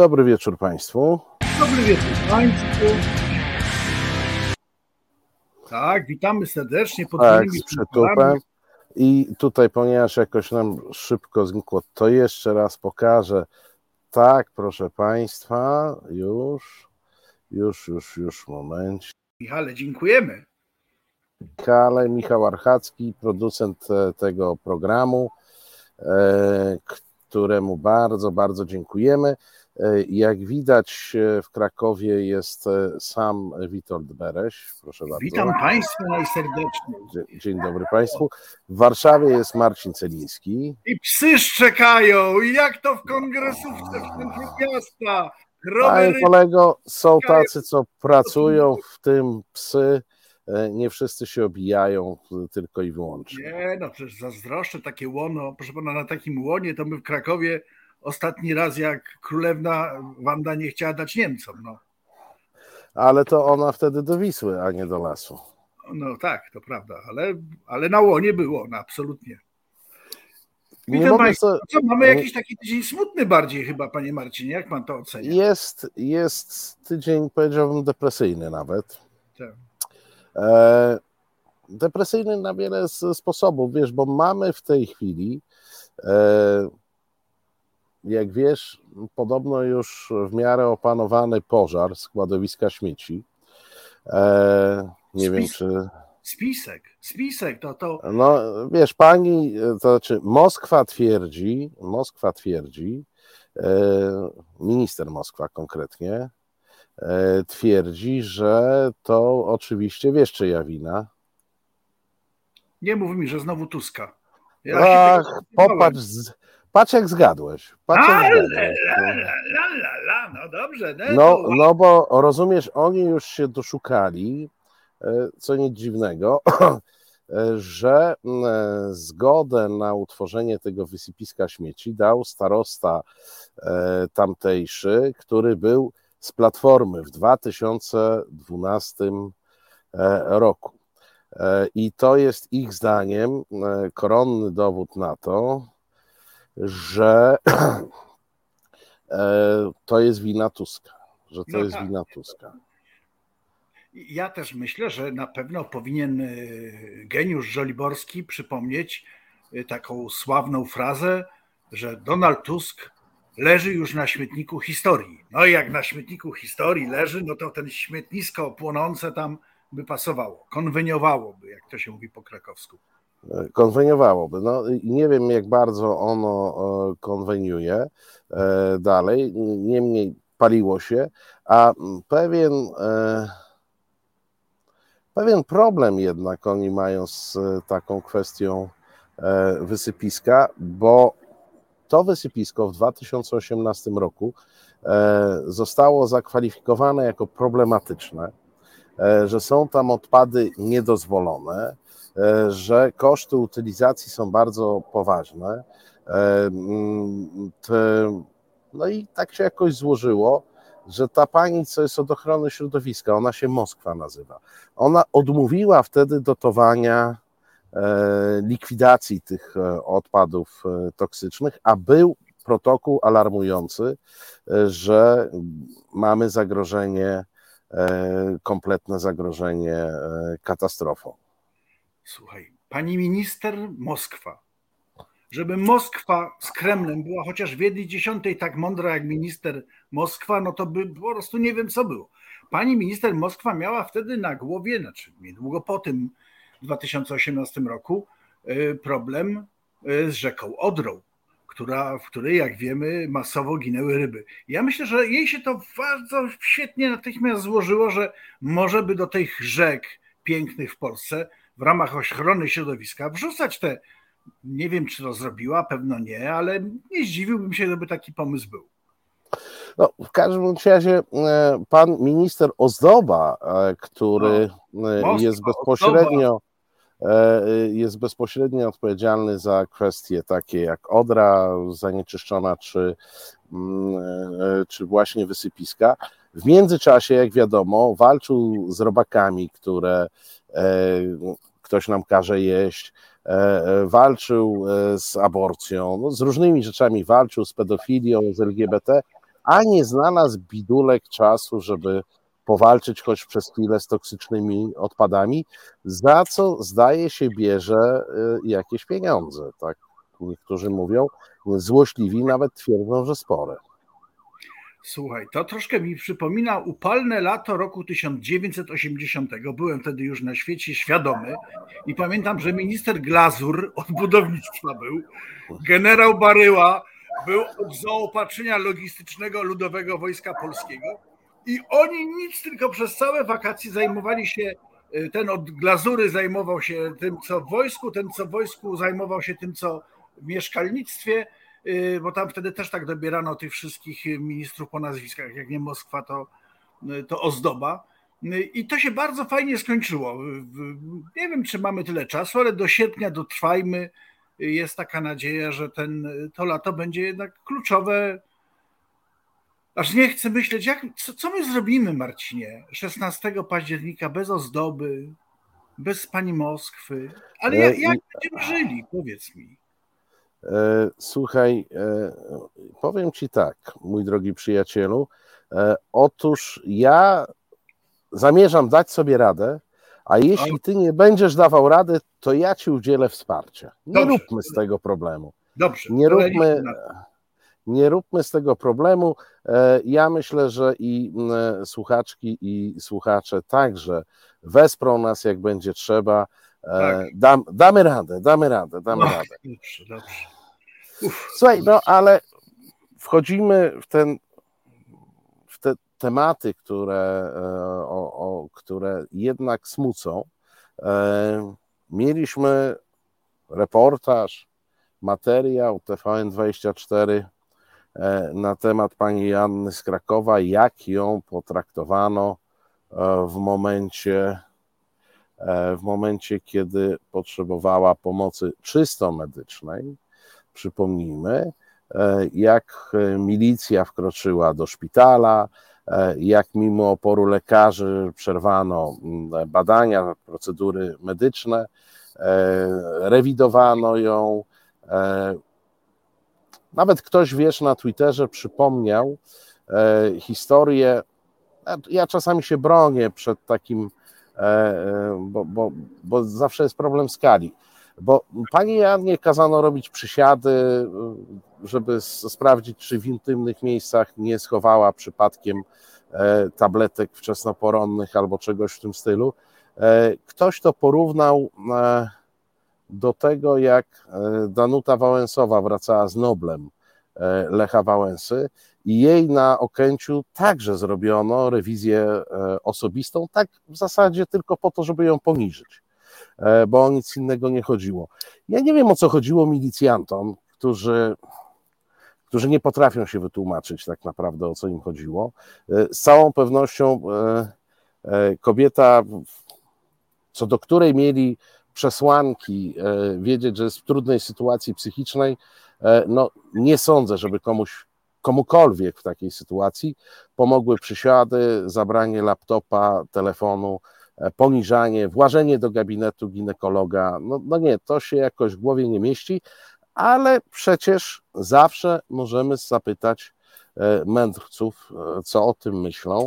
Dobry wieczór Państwu. Dobry wieczór Państwu. Tak, witamy serdecznie pod tak, z przytupem. I tutaj, ponieważ jakoś nam szybko znikło, to jeszcze raz pokażę. Tak, proszę Państwa, już, już, już, już, moment. Michale, dziękujemy. Michale, Michał Archacki, producent e, tego programu, e, któremu bardzo, bardzo dziękujemy. E, jak widać, e, w Krakowie jest e, sam Witold Bereś. Proszę bardzo. Witam Państwa najserdeczniej. Dzień, dzień dobry Państwu. W Warszawie jest Marcin Celiński. I psy szczekają. Jak to w kongresówce w centrum miasta. Panie kolego, są tacy, co pracują, w tym psy. Nie wszyscy się obijają tylko i wyłącznie. Nie, no przecież zazdroszczę takie łono. Proszę pana, na takim łonie to my w Krakowie ostatni raz, jak królewna Wanda nie chciała dać Niemcom. No. Ale to ona wtedy do Wisły, a nie do lasu. No tak, to prawda, ale, ale na łonie było, no, absolutnie. Witam Państwa. Co, mamy jakiś taki tydzień smutny bardziej chyba, panie Marcinie, jak pan to ocenia? Jest, jest tydzień, powiedziałbym, depresyjny nawet. Tak. E, depresyjny na wiele sposobów, wiesz, bo mamy w tej chwili e, jak wiesz, podobno już w miarę opanowany pożar składowiska śmieci. E, nie Spis, wiem, czy. Spisek, spisek, to to. No, wiesz, pani, to znaczy Moskwa twierdzi, Moskwa twierdzi, e, minister Moskwa konkretnie, e, twierdzi, że to oczywiście wiesz, czyja wina. Nie mów mi, że znowu Tuska. Ja Ach, popatrz, z, Patrz jak zgadłeś. Patrz jak zgadłeś. La, la, la, no dobrze. No, no, no bo rozumiesz, oni już się doszukali, e, co nic dziwnego, że zgodę na utworzenie tego wysypiska śmieci dał starosta e, tamtejszy, który był z Platformy w 2012 e, roku. I to jest ich zdaniem koronny dowód na to, że e, to jest wina Tuska, że to no jest tak. wina Tuska. Ja też myślę, że na pewno powinien e, geniusz Żoliborski przypomnieć e, taką sławną frazę, że Donald Tusk leży już na śmietniku historii. No i jak na śmietniku historii leży, no to ten śmietnisko płonące tam by pasowało, konweniowałoby, jak to się mówi po krakowsku konweniowałoby. No, nie wiem, jak bardzo ono e, konweniuje e, dalej, niemniej paliło się, a pewien, e, pewien problem jednak oni mają z taką kwestią wysypiska, bo to wysypisko w 2018 roku zostało zakwalifikowane jako problematyczne, że są tam odpady niedozwolone, że koszty utylizacji są bardzo poważne. E, mm, no i tak się jakoś złożyło, że ta pani, co jest od ochrony środowiska, ona się Moskwa nazywa, ona odmówiła wtedy dotowania e, likwidacji tych odpadów toksycznych, a był protokół alarmujący, że mamy zagrożenie, kompletne zagrożenie katastrofą. Słuchaj, pani minister Moskwa, żeby Moskwa z Kremlem była chociaż w jednej dziesiątej tak mądra jak minister Moskwa, no to by po prostu nie wiem co było. Pani minister Moskwa miała wtedy na głowie, znaczy niedługo po tym 2018 roku, e, problem e, z rzeką Odrą, która, w której, jak wiemy, masowo ginęły ryby. Ja myślę, że jej się to bardzo świetnie natychmiast złożyło, że może by do tych rzek pięknych w Polsce w ramach ochrony środowiska wrzucać te, nie wiem czy to zrobiła, pewno nie, ale nie zdziwiłbym się, gdyby taki pomysł był. No, w każdym razie e, pan minister Ozdoba, e, który no, jest bezpośrednio jest bezpośrednio odpowiedzialny za kwestie takie jak odra zanieczyszczona, czy, mm, czy właśnie wysypiska. W międzyczasie, jak wiadomo, walczył z robakami, które ktoś nam każe jeść, e, e, walczył e, z aborcją, no, z różnymi rzeczami walczył, z pedofilią, z LGBT, a nie znalazł bidulek czasu, żeby powalczyć choć przez chwilę z toksycznymi odpadami, za co zdaje się bierze jakieś pieniądze. Tak niektórzy mówią, złośliwi nawet twierdzą, że spore. Słuchaj, to troszkę mi przypomina upalne lato roku 1980. Byłem wtedy już na świecie świadomy i pamiętam, że minister Glazur od budownictwa był, generał Baryła był od zaopatrzenia logistycznego Ludowego Wojska Polskiego i oni nic, tylko przez całe wakacje zajmowali się, y, ten od Glazury zajmował się tym, co w wojsku, ten, co w wojsku zajmował się tym, co w mieszkalnictwie, bo tam wtedy też tak dobierano tych wszystkich ministrów po nazwiskach, jak nie Moskwa, to, y, to ozdoba. I to się bardzo fajnie skończyło. Nie wiem, czy mamy tyle czasu, ale do sierpnia dotrwajmy. Jest taka nadzieja, że ten, to lato będzie jednak kluczowe Aż nie chcę myśleć, jak, co, co my zrobimy, Marcinie, 16 października bez ozdoby, bez pani Moskwy. Ale jak, jak będziemy żyli, powiedz mi. E, słuchaj, e, powiem ci tak, mój drogi przyjacielu. E, otóż ja zamierzam dać sobie radę, a jeśli ty nie będziesz dawał rady, to ja ci udzielę wsparcia. Nie Dobrze. róbmy z tego problemu. Dobrze. Nie róbmy nie róbmy z tego problemu. Ja myślę, że i słuchaczki i słuchacze także wesprą nas, jak będzie trzeba. E, tak. Dam, damy radę, damy radę, damy Ach, radę. Dobrze, dobrze. Słuchaj, no ale wchodzimy w ten w te tematy, które, e, o, o, które jednak smucą. Mieliśmy reportaż, materiał TVN24 E, na temat pani Janny z Krakowa, jak ją potraktowano e, w momencie, e, w momencie, kiedy potrzebowała pomocy czysto medycznej. Przypomnijmy, jak milicja wkroczyła do szpitala, jak mimo oporu lekarzy przerwano badania, procedury medyczne, rewidowano ją, nawet ktoś, wiesz, na Twitterze przypomniał e, historię. Ja czasami się bronię przed takim, e, e, bo, bo, bo zawsze jest problem skali. Bo pani Janie kazano robić przysiady, żeby sprawdzić, czy w intymnych miejscach nie schowała przypadkiem e, tabletek wczesnoporonnych albo czegoś w tym stylu. E, ktoś to porównał e, do tego, jak e, Danuta Wałęsowa wracała z Noblem e, Lecha Wałęsy i jej na Okęciu także zrobiono rewizję e, osobistą, tak w zasadzie tylko po to, żeby ją poniżyć, bo o nic innego nie chodziło. Ja nie wiem, o co chodziło milicjantom, którzy którzy nie potrafią się wytłumaczyć tak naprawdę, o co im chodziło. Z całą pewnością kobieta, co do której mieli przesłanki, e, wiedzieć, że jest w trudnej sytuacji psychicznej, e, no nie sądzę, żeby komuś, komukolwiek w takiej sytuacji pomogły przysiady, zabranie laptopa, telefonu, e, poniżanie, włażenie do gabinetu ginekologa. No, no nie, to się jakoś w głowie nie mieści, ale przecież zawsze możemy zapytać mędrców, co o tym myślą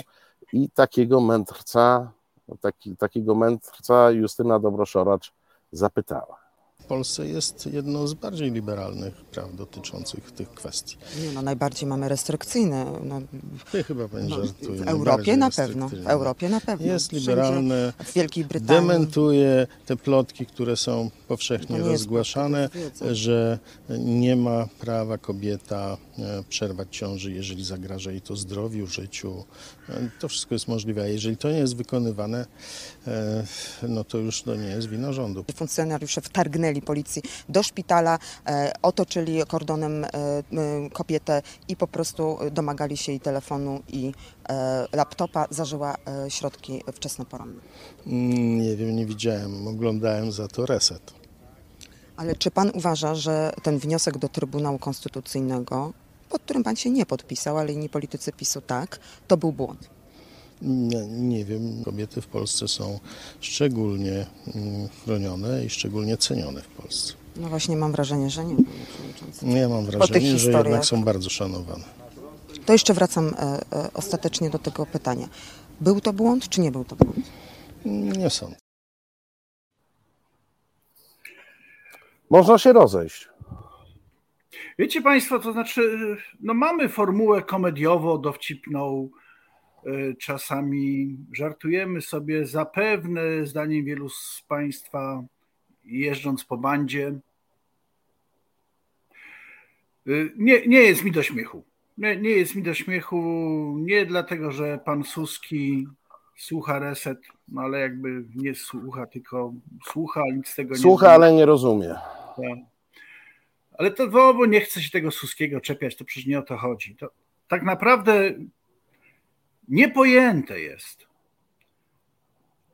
i takiego mędrca taki, takiego mędrca Justyna Dobroszoracz zapytała. W Polsce jest jedną z bardziej liberalnych praw dotyczących tych kwestii. Nie, no najbardziej mamy restrykcyjne. No, Ty chyba pani no, W Europie na pewno. W Europie na pewno. Jest liberalne. W Wielkiej Brytanii. Dementuje te plotki, które są powszechnie rozgłaszane, że nie ma prawa kobieta e, przerwać ciąży, jeżeli zagraża jej to zdrowiu, życiu. E, to wszystko jest możliwe. A jeżeli to nie jest wykonywane, e, no to już to nie jest wina rządu. Funkcjonariusze wtargnęli policji do szpitala, e, otoczyli kordonem e, kobietę i po prostu domagali się jej telefonu i e, laptopa, zażyła środki wczesnoporonne. Mm, nie wiem, nie widziałem, oglądałem za to reset. Ale czy pan uważa, że ten wniosek do Trybunału Konstytucyjnego, pod którym pan się nie podpisał, ale inni politycy PiSu tak, to był błąd? Nie, nie, wiem, kobiety w Polsce są szczególnie mm, chronione i szczególnie cenione w Polsce. No właśnie mam wrażenie, że nie. Ja mam wrażenie, że jednak są bardzo szanowane. To jeszcze wracam ostatecznie do tego pytania. Był to błąd, czy nie był to błąd? Nie sądzę. Można się rozejść. Wiecie Państwo, to znaczy, no mamy formułę komediowo-dowcipną, czasami żartujemy sobie, zapewne, zdaniem wielu z Państwa, jeżdżąc po bandzie, y, nie, nie jest mi do śmiechu. Nie, nie jest mi do śmiechu, nie dlatego, że pan Suski słucha reset, no ale jakby nie słucha, tylko słucha, nic z tego nie Słucha, ale nie rozumie. Tak. Ale to bo nie chce się tego Suskiego czepiać, to przecież nie o to chodzi. To tak naprawdę niepojęte jest,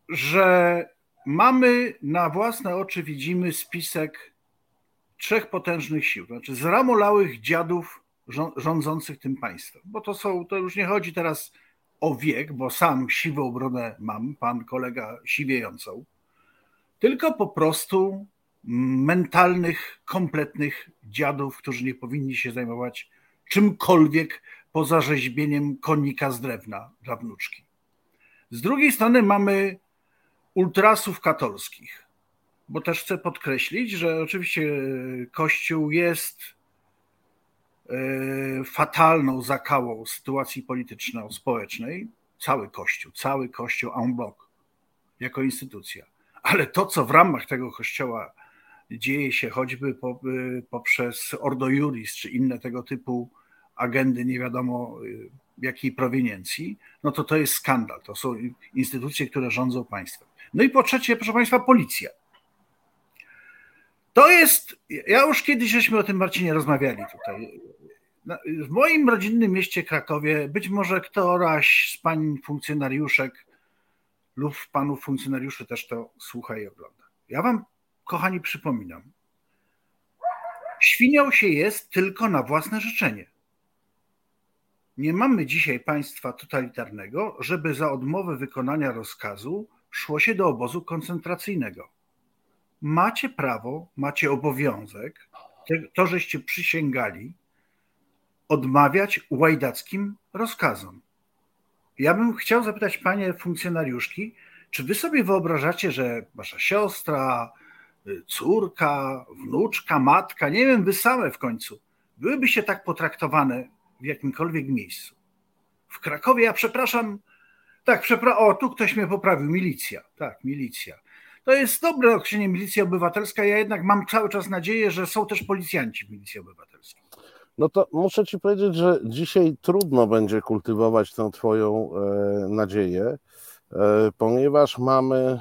że mamy na własne oczy widzimy spisek trzech potężnych sił, to znaczy zramolałych dziadów rządzących tym państwem. Bo to są, to już nie chodzi teraz o wiek, bo sam siwą brodę mam, pan kolega siwiejącą, tylko po prostu mentalnych, kompletnych dziadów, którzy nie powinni się zajmować czymkolwiek poza rzeźbieniem konika z drewna dla wnuczki. Z drugiej strony mamy ultrasów katolskich, bo też chcę podkreślić, że oczywiście Kościół jest e, fatalną zakałą sytuacji polityczno-społecznej. Cały Kościół, cały Kościół en bloc jako instytucja. Ale to, co w ramach tego Kościoła dzieje się choćby poprzez Ordo Juris czy inne tego typu agendy, nie wiadomo y, jakiej proweniencji, no to to jest skandal. To są instytucje, które rządzą państwem. No i po trzecie, proszę Państwa, policja. To jest, ja już kiedyś żeśmy o tym Marcinie rozmawiali tutaj. W moim rodzinnym mieście Krakowie być może któraś z pań funkcjonariuszek lub panów funkcjonariuszy też to słucha i ogląda. Ja wam kochani, przypominam, świnią się jest tylko na własne życzenie. Nie mamy dzisiaj państwa totalitarnego, żeby za odmowę wykonania rozkazu szło się do obozu koncentracyjnego. Macie prawo, macie obowiązek, to żeście przysięgali, odmawiać łajdackim rozkazom. Ja bym chciał zapytać panie funkcjonariuszki, czy wy sobie wyobrażacie, że wasza siostra, córka, wnuczka, matka, nie wiem, wy same w końcu, byłybyście tak potraktowane w jakimkolwiek miejscu. W Krakowie, ja przepraszam, tak, przepraszam, o, tu ktoś mnie poprawił, milicja, tak, milicja. To jest dobre określenie milicja obywatelska, ja jednak mam cały czas nadzieję, że są też policjanci w milicji obywatelskiej. No to muszę ci powiedzieć, że dzisiaj trudno będzie kultywować tę twoją e, nadzieję, e, ponieważ mamy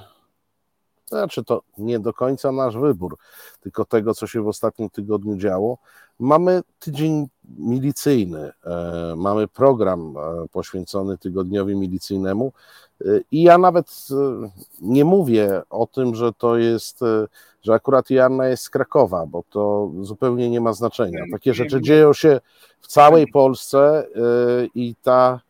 znaczy to nie do końca nasz wybór, tylko tego, co się w ostatnim tygodniu działo. Mamy tydzień milicyjny, e, mamy program e, poświęcony tygodniowi milicyjnemu e, i ja nawet nie mówię o tym, że to jest, że akurat Joanna jest z Krakowa, bo to zupełnie nie ma znaczenia. Takie rzeczy dzieją się w całej Polsce i ta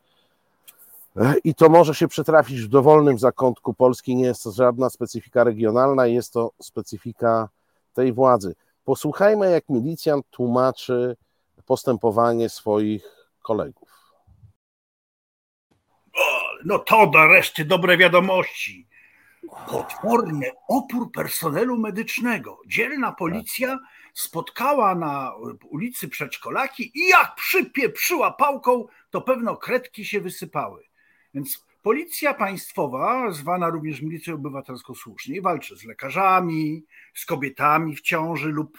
i to może się przetrafić w dowolnym zakątku Polski. Nie jest to żadna specyfika regionalna, jest to specyfika tej władzy. Posłuchajmy, jak milicjant tłumaczy postępowanie swoich kolegów. No to reszty dobre wiadomości. Potworny opór personelu medycznego. Dzielna policja spotkała na ulicy przedszkolaki i jak przypieprzyła pałką, to pewno kredki się wysypały. Więc policja państwowa, zwana również milicją obywatelską słusznie, walczy z lekarzami, z kobietami w ciąży lub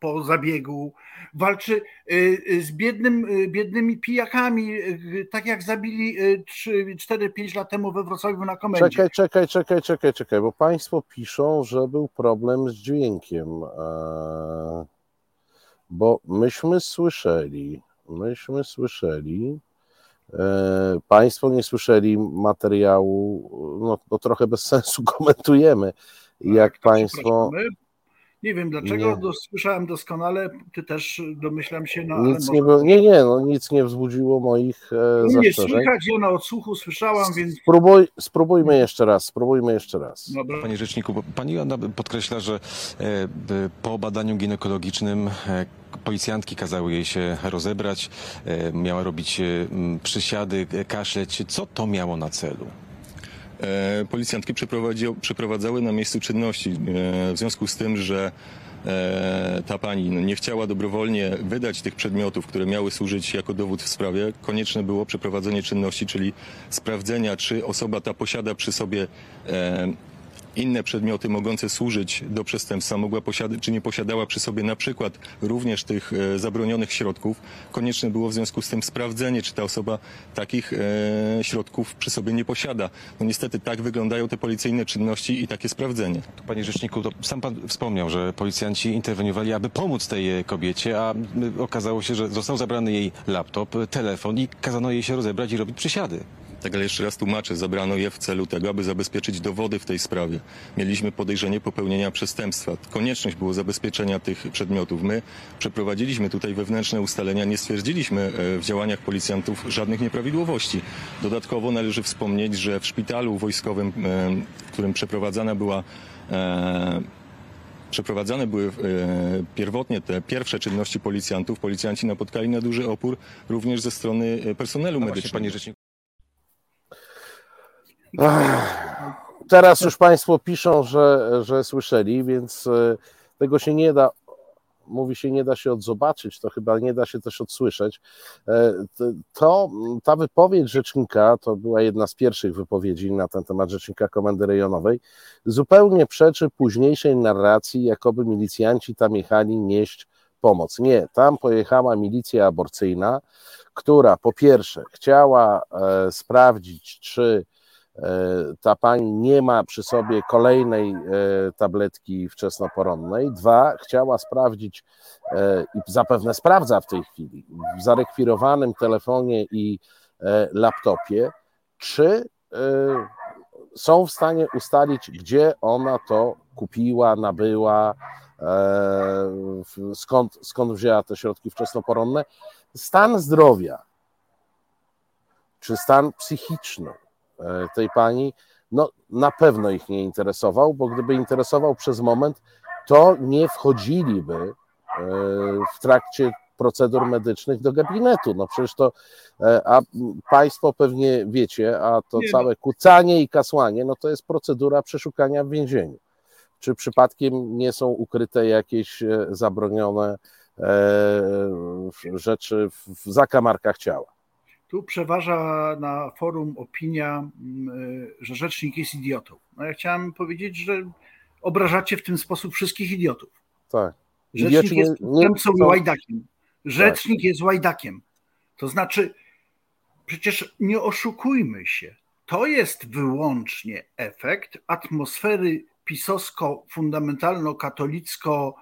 po zabiegu, walczy y, y, z biednym, y, biednymi pijakami, tak jak zabili 4-5 lat temu we Wrocławiu na komendzie. Czekaj, czekaj, czekaj, czekaj, czekaj, bo państwo piszą, że był problem z dźwiękiem, bo myśmy słyszeli, myśmy słyszeli, państwo nie słyszeli materiału, no to trochę bez sensu komentujemy, jak tak, Państwo. Nie wiem dlaczego, nie. słyszałem doskonale, ty też domyślam się. No, nic nie, może... nie, nie, no, nic nie wzbudziło moich e, nie zastrzeżeń. Nie słychać, ja na odsłuchu słyszałam, więc... Spróbuj, spróbujmy jeszcze raz, spróbujmy jeszcze raz. Dobra. Panie Rzeczniku, Pani Joanna podkreśla, że e, po badaniu ginekologicznym policjantki kazały jej się rozebrać, miała robić przysiady, kaszleć. Co to miało na celu? Policjantki przeprowadzały na miejscu czynności w związku z tym, że E, ta pani no, nie chciała dobrowolnie wydać tych przedmiotów, które miały służyć jako dowód w sprawie, konieczne było przeprowadzenie czynności, czyli sprawdzenia, czy osoba ta posiada przy sobie e, inne przedmioty mogące służyć do przestępstwa mogła posiadać, czy nie posiadała przy sobie na przykład również tych e, zabronionych środków, konieczne było w związku z tym sprawdzenie, czy ta osoba takich e, środków przy sobie nie posiada. No niestety tak wyglądają te policyjne czynności i takie sprawdzenie. Panie Rzeczniku, to sam Pan wspomniał, że policjanci interweniowali, aby pomóc tej kobiecie, a okazało się, że został zabrany jej laptop, telefon i kazano jej się rozebrać i robić przysiady. Tak, ale jeszcze raz tłumaczę, zabrano je w celu tego, aby zabezpieczyć dowody w tej sprawie. Mieliśmy podejrzenie popełnienia przestępstwa. Konieczność było zabezpieczenia tych przedmiotów. My przeprowadziliśmy tutaj wewnętrzne ustalenia, nie stwierdziliśmy e, w działaniach policjantów żadnych nieprawidłowości. Dodatkowo należy wspomnieć, że w szpitalu wojskowym, e, w którym przeprowadzana była e, przeprowadzane były pierwotnie te pierwsze czynności policjantów. Policjanci napotkali na duży opór również ze strony personelu no medycznego. Teraz już Państwo piszą, że, że słyszeli, więc e, tego się nie da, mówi się, nie da się odzobaczyć, to chyba nie da się też odsłyszeć. E, to, ta wypowiedź rzecznika, to była jedna z pierwszych wypowiedzi na ten temat rzecznika Komendy Rejonowej, zupełnie przeczy późniejszej narracji, jakoby milicjanci tam jechali nieść pomoc. Nie, tam pojechała milicja aborcyjna, która po pierwsze chciała e, sprawdzić, czy ta pani nie ma przy sobie kolejnej e, tabletki wczesnoporonnej. Dwa, chciała sprawdzić e, i zapewne sprawdza w tej chwili w zarekwirowanym telefonie i laptopie, czy są w stanie ustalić, gdzie ona to kupiła, nabyła, skąd, skąd wzięła te środki wczesnoporonne. Stan zdrowia, czy stan psychiczny E, tej pani, no na pewno ich nie interesował, bo gdyby interesował przez moment, to nie wchodziliby e, w trakcie procedur medycznych do gabinetu. No przecież to, e, a Państwo pewnie wiecie, a to nie no. całe kucanie i kasłanie, no to jest procedura przeszukania w więzieniu. Czy przypadkiem nie są ukryte jakieś zabronione rzeczy w zakamarkach ciała? Tu przeważa na forum opinia, mm, e, że rzecznik jest idiotą. No ja chciałem powiedzieć, że obrażacie w ten sposób wszystkich idiotów. Tak. Rzecznik jest przestępcą i łajdakiem. Rzecznik tak. jest łajdakiem. To znaczy, przecież nie oszukujmy się. To jest wyłącznie efekt atmosfery pisowsko-fundamentalno-katolicko-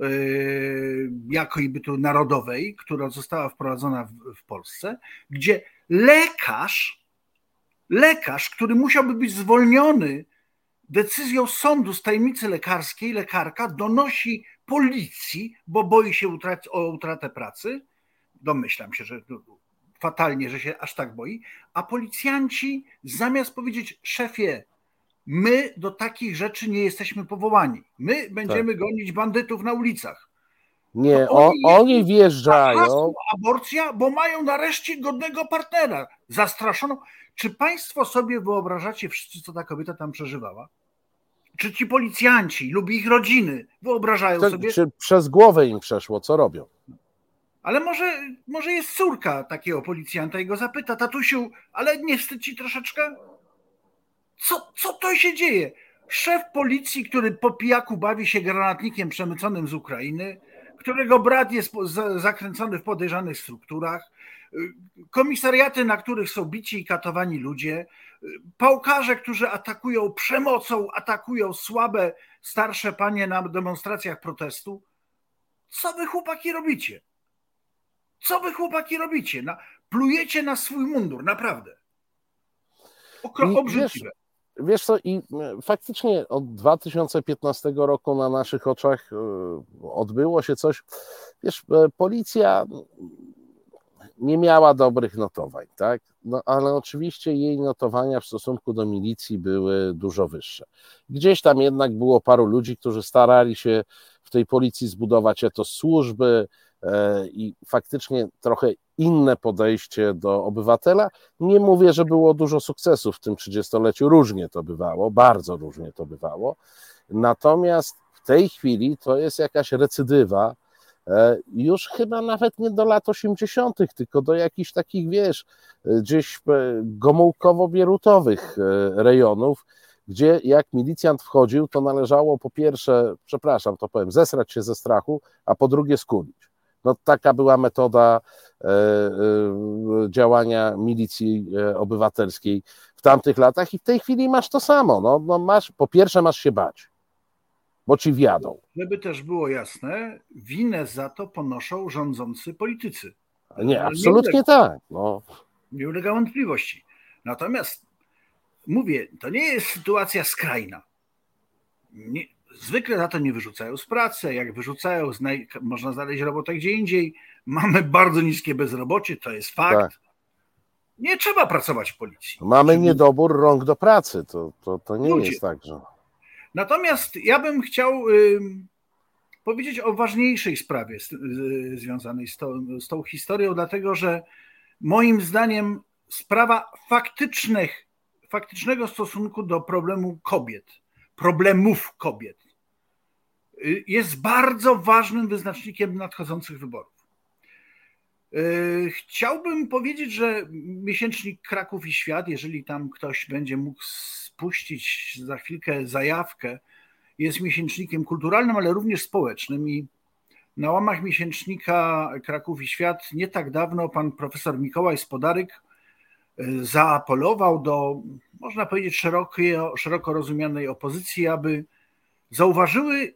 Yy, jakoby tu narodowej, która została wprowadzona w, w Polsce, gdzie lekarz, lekarz, który musiałby być zwolniony decyzją sądu z tajemnicy lekarskiej, lekarka donosi policji, bo boi się utrat, o utratę pracy. Domyślam się, że fatalnie, że się aż tak boi. A policjanci zamiast powiedzieć, szefie, My do takich rzeczy nie jesteśmy powołani. My będziemy tak. gonić bandytów na ulicach. Nie, oni, oni wjeżdżają. Aborcja, bo mają nareszcie godnego partnera. Zastraszoną. Czy Państwo sobie wyobrażacie wszyscy, co ta kobieta tam przeżywała? Czy ci policjanci lub ich rodziny wyobrażają to, sobie. Czy przez głowę im przeszło, co robią? Ale może, może jest córka takiego policjanta i go zapyta, tatusiu, ale nie wstydź ci troszeczkę? Co, co to się dzieje? Szef policji, który po pijaku bawi się granatnikiem przemyconym z Ukrainy, którego brat jest zakręcony w podejrzanych strukturach, komisariaty, na których są bici i katowani ludzie, pałkarze, którzy atakują przemocą, atakują słabe, starsze panie na demonstracjach protestu. Co wy chłopaki robicie? Co wy chłopaki robicie? Na, plujecie na swój mundur, naprawdę. Obrzydliwe. Wiesz co, i e, faktycznie od 2015 roku na naszych oczach e, odbyło się coś. Wiesz, e, policja nie miała dobrych notowań, tak? No, ale oczywiście jej notowania w stosunku do milicji były dużo wyższe. Gdzieś tam jednak było paru ludzi, którzy starali się w tej policji zbudować etos służby, i faktycznie trochę inne podejście do obywatela. Nie mówię, że było dużo sukcesów w tym 30-leciu, różnie to bywało, bardzo różnie to bywało. Natomiast w tej chwili to jest jakaś recydywa, e, już chyba nawet nie do lat 80., tylko do jakichś takich, wiesz, gdzieś gomułkowo-bierutowych rejonów, gdzie jak milicjant wchodził, to należało po pierwsze, przepraszam, to powiem, zesrać się ze strachu, a po drugie skulić. No, taka była metoda e, e, działania milicji e, obywatelskiej w tamtych latach i w tej chwili masz to samo. No, no masz, po pierwsze masz się bać, bo ci wjadą. Żeby też było jasne, winę za to ponoszą rządzący politycy. Nie, absolutnie nie ulega, tak. No. Nie ulega wątpliwości. Natomiast mówię, to nie jest sytuacja skrajna. Nie, zwykle za to nie wyrzucają z pracy. Jak wyrzucają, można znaleźć robotę gdzie indziej. Mamy bardzo niskie bezrobocie, to jest fakt. Tak. Nie trzeba pracować w policji. Mamy Żeby... niedobór rąk do pracy, to, to, to nie Ludzie. jest tak, że. Natomiast ja bym chciał y, powiedzieć o ważniejszej sprawie y, związanej z, to, z tą historią, dlatego że moim zdaniem sprawa faktycznych faktycznego stosunku do problemu kobiet, problemów kobiet, jest bardzo ważnym wyznacznikiem nadchodzących wyborów. Y, chciałbym powiedzieć, że miesięcznik Kraków i Świat, jeżeli tam ktoś będzie mógł spuścić za chwilkę zajawkę, jest miesięcznikiem kulturalnym, ale również społecznym i na łamach miesięcznika Kraków i Świat nie tak dawno pan profesor Mikołaj Spodaryk zaapelował do, można powiedzieć, szerokiej, szeroko rozumianej opozycji, aby zauważyły,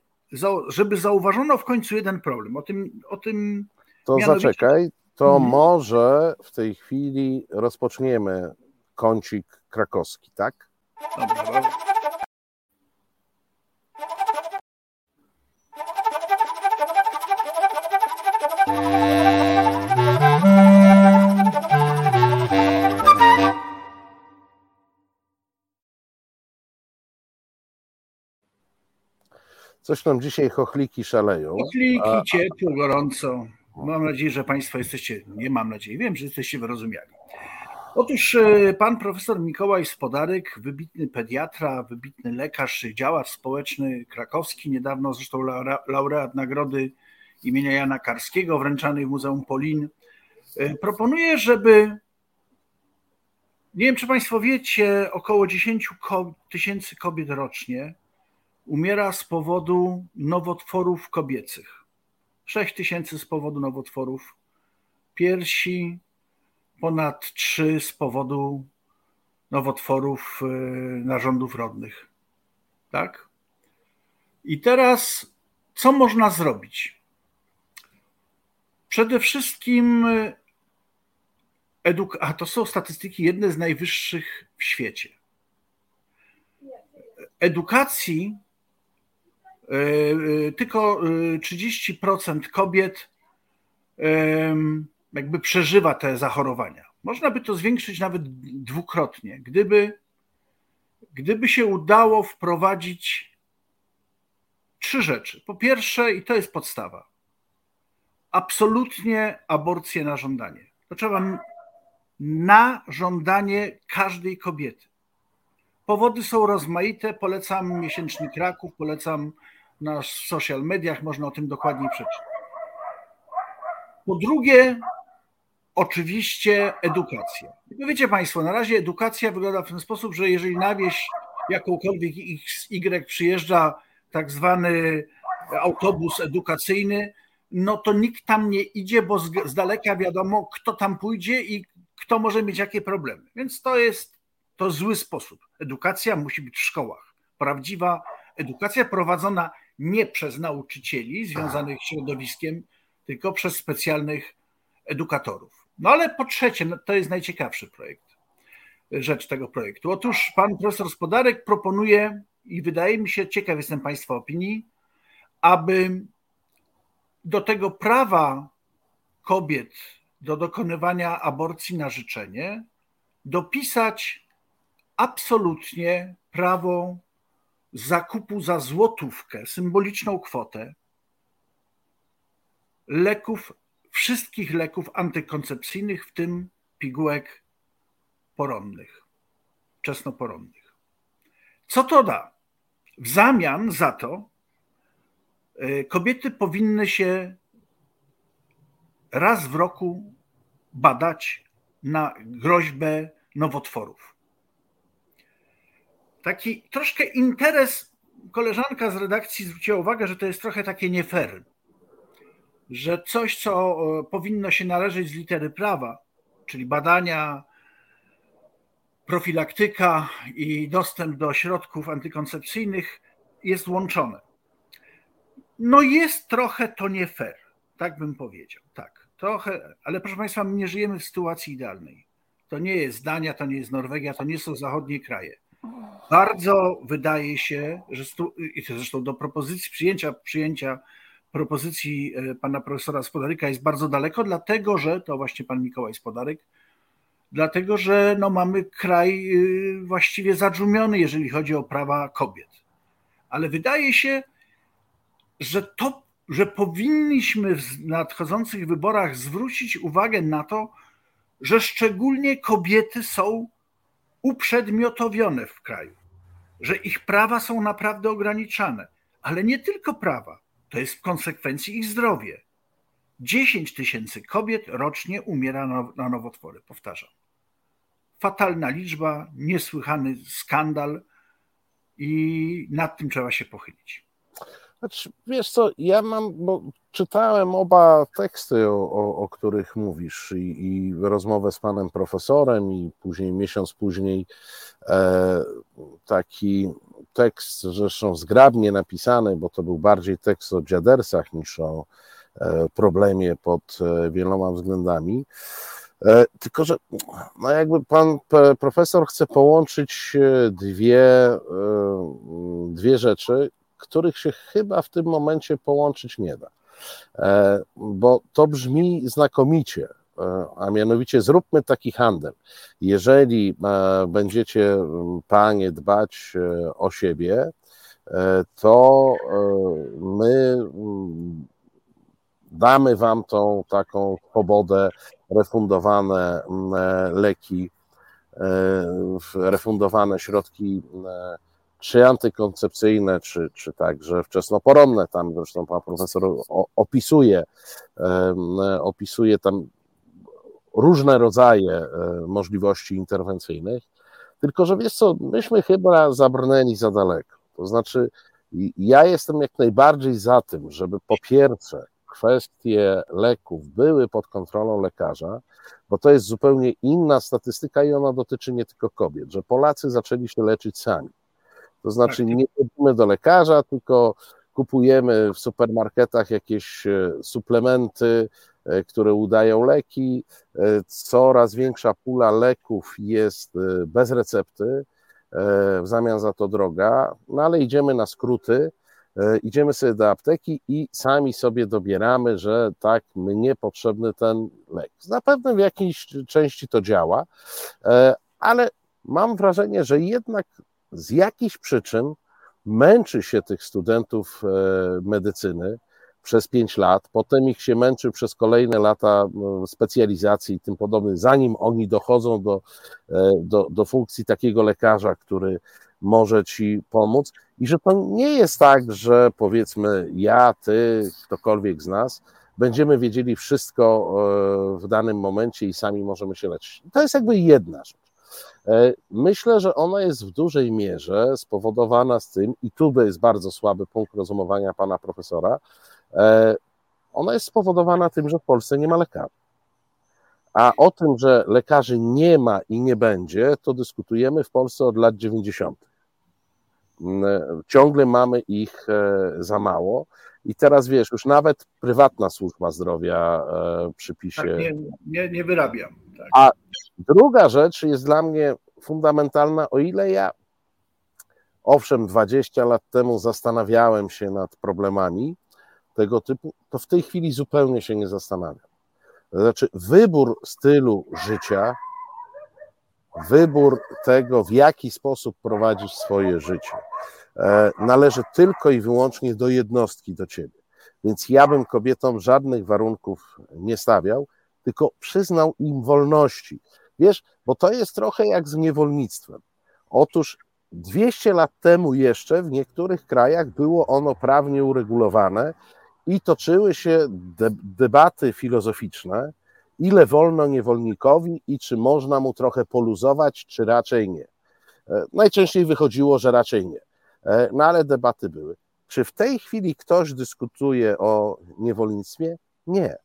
żeby zauważono w końcu jeden problem. O tym, o tym to mianowicie... zaczekaj, to hmm. może w tej chwili rozpoczniemy kącik krakowski, tak? Dobra. Coś tam dzisiaj chochliki szaleją. Chochliki, a... ciepło, gorąco. Mam nadzieję, że Państwo jesteście, nie mam nadziei, wiem, że jesteście wyrozumiali. Otóż e, pan profesor Mikołaj Spodarek, wybitny pediatra, wybitny lekarz, działacz społeczny krakowski, niedawno zresztą laureat nagrody imienia Jana Karskiego wręczanej w Muzeum Polin, e, proponuje, żeby, nie wiem czy Państwo wiecie, około 10 tysięcy kobiet rocznie umiera z powodu nowotworów kobiecych. 6 tysięcy z powodu nowotworów piersi, ponad 3 z powodu nowotworów y, narządów rodnych. Tak? I teraz co można zrobić? Przede wszystkim eduk- a to są statystyki jedne z najwyższych w świecie. Edukacji tylko 30% e, kobiet jakby przeżywa te zachorowania. Można by to zwiększyć nawet dwukrotnie, gdyby, gdyby się udało wprowadzić trzy rzeczy. Po pierwsze, i to jest podstawa, absolutnie aborcję na żądanie. To trzeba na żądanie każdej kobiety. Powody są rozmaite. Polecam miesięcznik Kraków, polecam na social mediach, można o tym dokładniej przeczytać. Po drugie, oczywiście edukacja. Wiecie Państwo, na razie edukacja wygląda w ten sposób, że jeżeli na wieś jakąkolwiek XY przyjeżdża tak zwany autobus edukacyjny, no to nikt tam nie idzie, bo z daleka wiadomo, kto tam pójdzie i kto może mieć jakie problemy. Więc to jest to zły sposób. Edukacja musi być w szkołach. Prawdziwa edukacja prowadzona nie przez nauczycieli związanych z środowiskiem, tylko przez specjalnych edukatorów. No ale po trzecie, no to jest najciekawszy projekt, rzecz tego projektu. Otóż pan profesor Spodarek proponuje, i wydaje mi się, ciekaw jestem Państwa opinii, aby do tego prawa kobiet do dokonywania aborcji na życzenie dopisać absolutnie prawo zakupu za złotówkę, symboliczną kwotę, leków, wszystkich leków antykoncepcyjnych, w tym pigułek poronnych, wczesnoporonnych. Co to da? W zamian za to y, kobiety powinny się raz w roku badać na groźbę nowotworów. Taki troszkę interes, koleżanka z redakcji zwróciła uwagę, że to jest trochę takie nie fair, że coś, co e, powinno się należeć z litery prawa, czyli badania, profilaktyka i dostęp do środków antykoncepcyjnych, jest łączone. No jest trochę to nie fair, tak bym powiedział, tak. Trochę, ale proszę Państwa, my nie żyjemy w sytuacji idealnej. To nie jest Dania, to nie jest Norwegia, to nie są zachodnie kraje. Bardzo wydaje się, że stu, zresztą do propozycji przyjęcia, przyjęcia propozycji e, pana profesora Spodaryka jest bardzo daleko, dlatego że to właśnie pan Mikołaj Spodaryk, dlatego że no, mamy kraj y, właściwie zadżumiony, jeżeli chodzi o prawa kobiet. Ale wydaje się, że to że powinniśmy w nadchodzących wyborach zwrócić uwagę na to, że szczególnie kobiety są uprzedmiotowione w kraju, że ich prawa są naprawdę ograniczane, ale nie tylko prawa, to jest w konsekwencji ich zdrowie. 10 tysięcy kobiet rocznie umiera na nowotwory, powtarzam. Fatalna liczba, niesłychany skandal i nad tym trzeba się pochylić. Znaczy, wiesz co, ja mam, bo czytałem oba teksty, o, o, o których mówisz, i, i, rozmowę z panem profesorem, i później, miesiąc później, e, taki tekst, zresztą zgrabnie napisany, bo to był bardziej tekst o dziadersach niż o e, problemie pod e, wieloma względami. E, tylko, że no jakby pan profesor chce połączyć e, dwie, e, dwie rzeczy, których się chyba w tym momencie połączyć nie da. E, bo to brzmi znakomicie, e, a mianowicie zróbmy taki handel. Jeżeli e, będziecie panie dbać o siebie, to my damy wam tą taką swobodę, refundowane leki, refundowane środki czy antykoncepcyjne, czy, czy także wczesnoporonne. Tam zresztą pan profesor opisuje, opisuje tam różne rodzaje e, możliwości interwencyjnych. Tylko, że wiesz co, myśmy chyba zabrnęli za daleko. To znaczy, ja jestem jak najbardziej za tym, żeby po pierwsze kwestie leków były pod kontrolą lekarza, bo to jest zupełnie inna statystyka i ona dotyczy nie tylko kobiet, że Polacy zaczęli się leczyć sami. To znaczy tak. nie chodzimy do lekarza, tylko kupujemy w supermarketach jakieś e, suplementy, e, które udają leki. E, coraz większa pula leków jest bez recepty, w zamian za to droga, no ale idziemy na skróty, idziemy sobie do apteki i sami sobie dobieramy, że tak, mnie potrzebny ten lek. Zapewne w jakiejś części to działa, ale mam wrażenie, że jednak z jakichś przyczyn męczy się tych studentów e, medycyny przez pięć lat, potem ich się męczy przez kolejne lata e, specjalizacji i tym podobnych, zanim oni dochodzą do, e, do, do funkcji takiego lekarza, który może ci pomóc. I że to nie jest tak, że powiedzmy ja, ty, ktokolwiek z nas, będziemy wiedzieli wszystko w danym momencie i sami możemy się leczyć. To jest jakby jedna rzecz. E, myślę, że ona jest w dużej mierze spowodowana z tym, i tu jest bardzo słaby punkt rozumowania pana profesora, e, ona jest spowodowana tym, że w Polsce nie ma lekarzy. A o tym, że lekarzy nie ma i nie będzie, to dyskutujemy w Polsce od lat 90. Mm, e, ciągle mamy ich za mało. I teraz wiesz, już nawet prywatna służba zdrowia przypisie. Tak, nie, nie, nie wyrabiam. Tak. A druga rzecz jest dla mnie fundamentalna, o ile ja owszem 20 lat temu zastanawiałem się nad problemami tego typu, to w tej chwili zupełnie się nie zastanawiam. Znaczy, wybór stylu życia, wybór tego, w jaki sposób prowadzić swoje życie, e, należy tylko i wyłącznie do jednostki, do ciebie. Więc ja bym kobietom żadnych warunków nie stawiał, tylko przyznał im wolności. Wiesz, bo to jest trochę jak z niewolnictwem. Otóż 200 lat temu jeszcze w niektórych krajach było ono prawnie uregulowane i toczyły się debaty filozoficzne, ile wolno niewolnikowi i czy można mu trochę poluzować, czy raczej nie. E, najczęściej wychodziło, że raczej nie. E, no ale debaty były. Czy w tej chwili ktoś dyskutuje o niewolnictwie? Nie.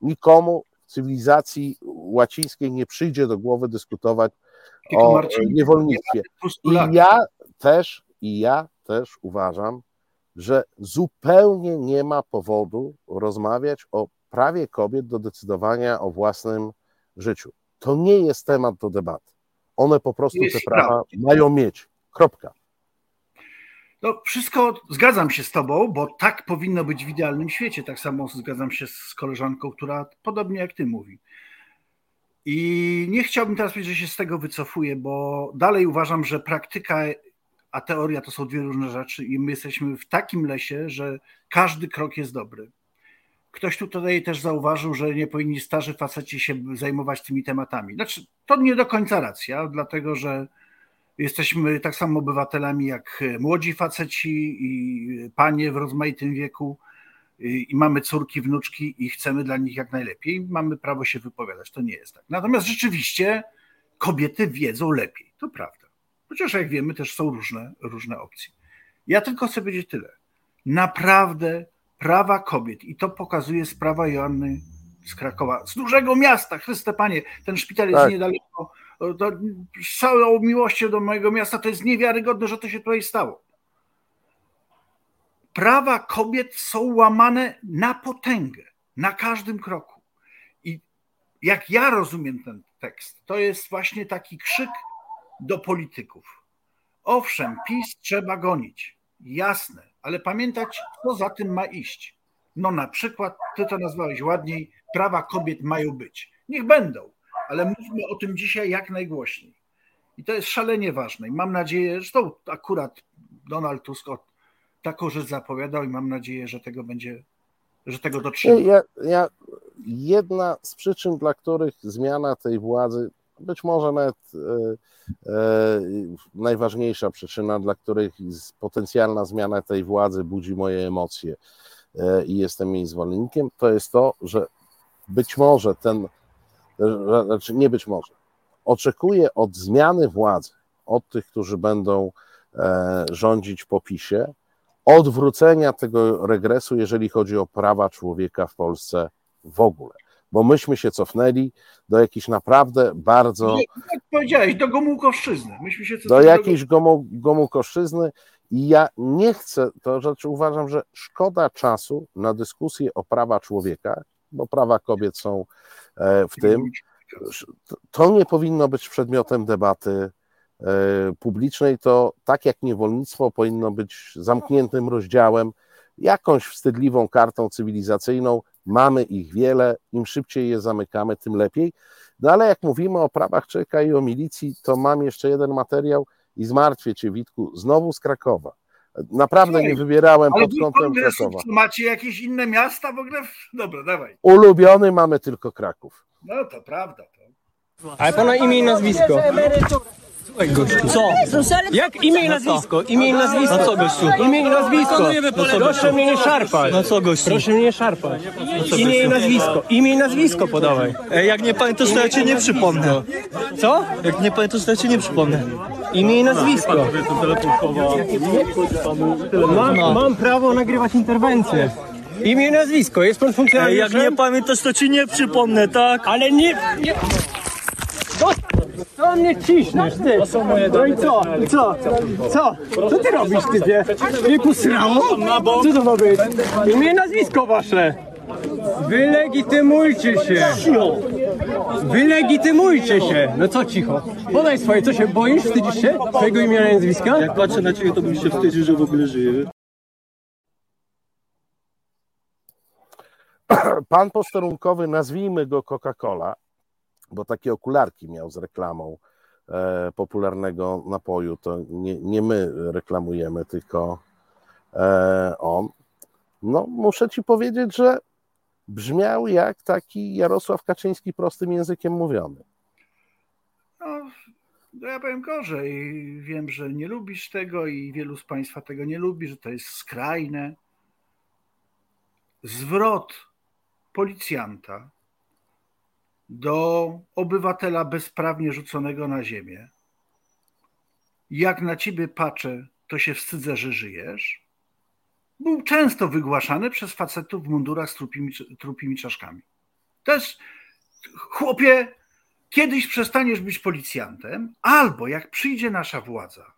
Nikomu w cywilizacji łacińskiej nie przyjdzie do głowy dyskutować Tylko o Marcin, niewolnictwie. I ja też, i ja też uważam, że zupełnie nie ma powodu rozmawiać o prawie kobiet do decydowania o własnym życiu. To nie jest temat do debaty. One po prostu te prawa mają mieć. Kropka. No, wszystko zgadzam się z Tobą, bo tak powinno być w idealnym świecie. Tak samo zgadzam się z koleżanką, która podobnie jak Ty mówi. I nie chciałbym teraz powiedzieć, że się z tego wycofuję, bo dalej uważam, że praktyka a teoria to są dwie różne rzeczy i my jesteśmy w takim lesie, że każdy krok jest dobry. Ktoś tutaj też zauważył, że nie powinni starzy faceci się zajmować tymi tematami. Znaczy, to nie do końca racja, dlatego że jesteśmy tak samo obywatelami jak młodzi faceci i panie w rozmaitym wieku i mamy córki, wnuczki i chcemy dla nich jak najlepiej. Mamy prawo się wypowiadać, to nie jest tak. Natomiast rzeczywiście kobiety wiedzą lepiej, to prawda. Chociaż jak wiemy, też są różne, różne opcje. Ja tylko chcę powiedzieć tyle. Naprawdę prawa kobiet, i to pokazuje sprawa Joanny z Krakowa, z dużego miasta, Chryste Panie, ten szpital jest tak. niedaleko, to, z całą miłością do mojego miasta, to jest niewiarygodne, że to się tutaj stało. Prawa kobiet są łamane na potęgę, na każdym kroku. I jak ja rozumiem ten tekst, to jest właśnie taki krzyk do polityków. Owszem, PiS trzeba gonić, jasne, ale pamiętać, co za tym ma iść. No na przykład, ty to nazwałeś ładniej, prawa kobiet mają być. Niech będą, ale mówmy o tym dzisiaj jak najgłośniej. I to jest szalenie ważne. I mam nadzieję, że to akurat Donald Tusk taką rzecz zapowiadał i mam nadzieję, że tego będzie, że tego dotrzyma. Ja, ja, jedna z przyczyn, dla których zmiana tej władzy być może nawet e, e, najważniejsza przyczyna, dla których potencjalna zmiana tej władzy budzi moje emocje e, i jestem jej zwolennikiem, to jest to, że być może ten, znaczy nie być może, oczekuję od zmiany władzy, od tych, którzy będą rządzić po PiSie, odwrócenia tego regresu, jeżeli chodzi o prawa człowieka w Polsce w ogóle bo myśmy się cofnęli do jakiejś naprawdę bardzo. Jak powiedziałeś, do Gomułkoszczyzny. Myśmy się do jakiejś gomu, Gomułkoszczyzny i ja nie chcę, to rzeczy uważam, że szkoda czasu na dyskusję o prawa człowieka, bo prawa kobiet są e, w tym. To nie powinno być przedmiotem debaty publicznej. To tak jak niewolnictwo powinno być zamkniętym rozdziałem, jakąś wstydliwą kartą cywilizacyjną, Mamy ich wiele, im szybciej je zamykamy, tym lepiej. No ale jak mówimy o prawach człowieka i o milicji, to mam jeszcze jeden materiał i zmartwię Cię, Witku, znowu z Krakowa. Naprawdę nie wybierałem pod kątem Krakowa. Macie jakieś inne miasta w ogóle? Dobra, dawaj. Ulubiony mamy tylko Kraków. No to prawda. To. Ale pana imię i nazwisko. Słuchaj gościu. Co? Jak imię i nazwisko? Imię i nazwisko. No co gościu? Imię i nazwisko. No co Proszę mnie nie szarpać. No co gościu? Proszę mnie nie szarpać. No imię i nazwisko. Imię i nazwisko podawaj. Ej, jak nie pamiętasz, to ja cię nie przypomnę. Co? Jak nie pamiętasz, to ja cię nie przypomnę. Imię i nazwisko. Mam, mam prawo nagrywać interwencję. Imię i nazwisko, jest pan funkcjonariuszem? jak nie pamiętasz, to ci nie przypomnę, tak? Ale nie... nie... Co mnie ciśniesz, ty? To są moje No i co? I co? Co? Co ty robisz, ty wie? Nie posrało? Co to ma być? Imię i nazwisko wasze. Wylegitymujcie się! Wylegitymujcie się! No co cicho? Podaj swoje, co się boisz? Wstydzisz się? Twojego imienia i nazwiska? Jak patrzę na ciebie, to bym się wstydził, że w ogóle żyję. Pan posterunkowy, nazwijmy go Coca-Cola, bo takie okularki miał z reklamą e, popularnego napoju. To nie, nie my reklamujemy, tylko e, on. no muszę ci powiedzieć, że brzmiał jak taki Jarosław Kaczyński prostym językiem mówiony. No, no ja powiem gorzej. Wiem, że nie lubisz tego i wielu z Państwa tego nie lubi, że to jest skrajne. Zwrot policjanta do obywatela bezprawnie rzuconego na ziemię. Jak na ciebie patrzę, to się wstydzę, że żyjesz. Był często wygłaszany przez facetów w mundurach z trupimi, trupimi czaszkami. Też, chłopie, kiedyś przestaniesz być policjantem, albo jak przyjdzie nasza władza,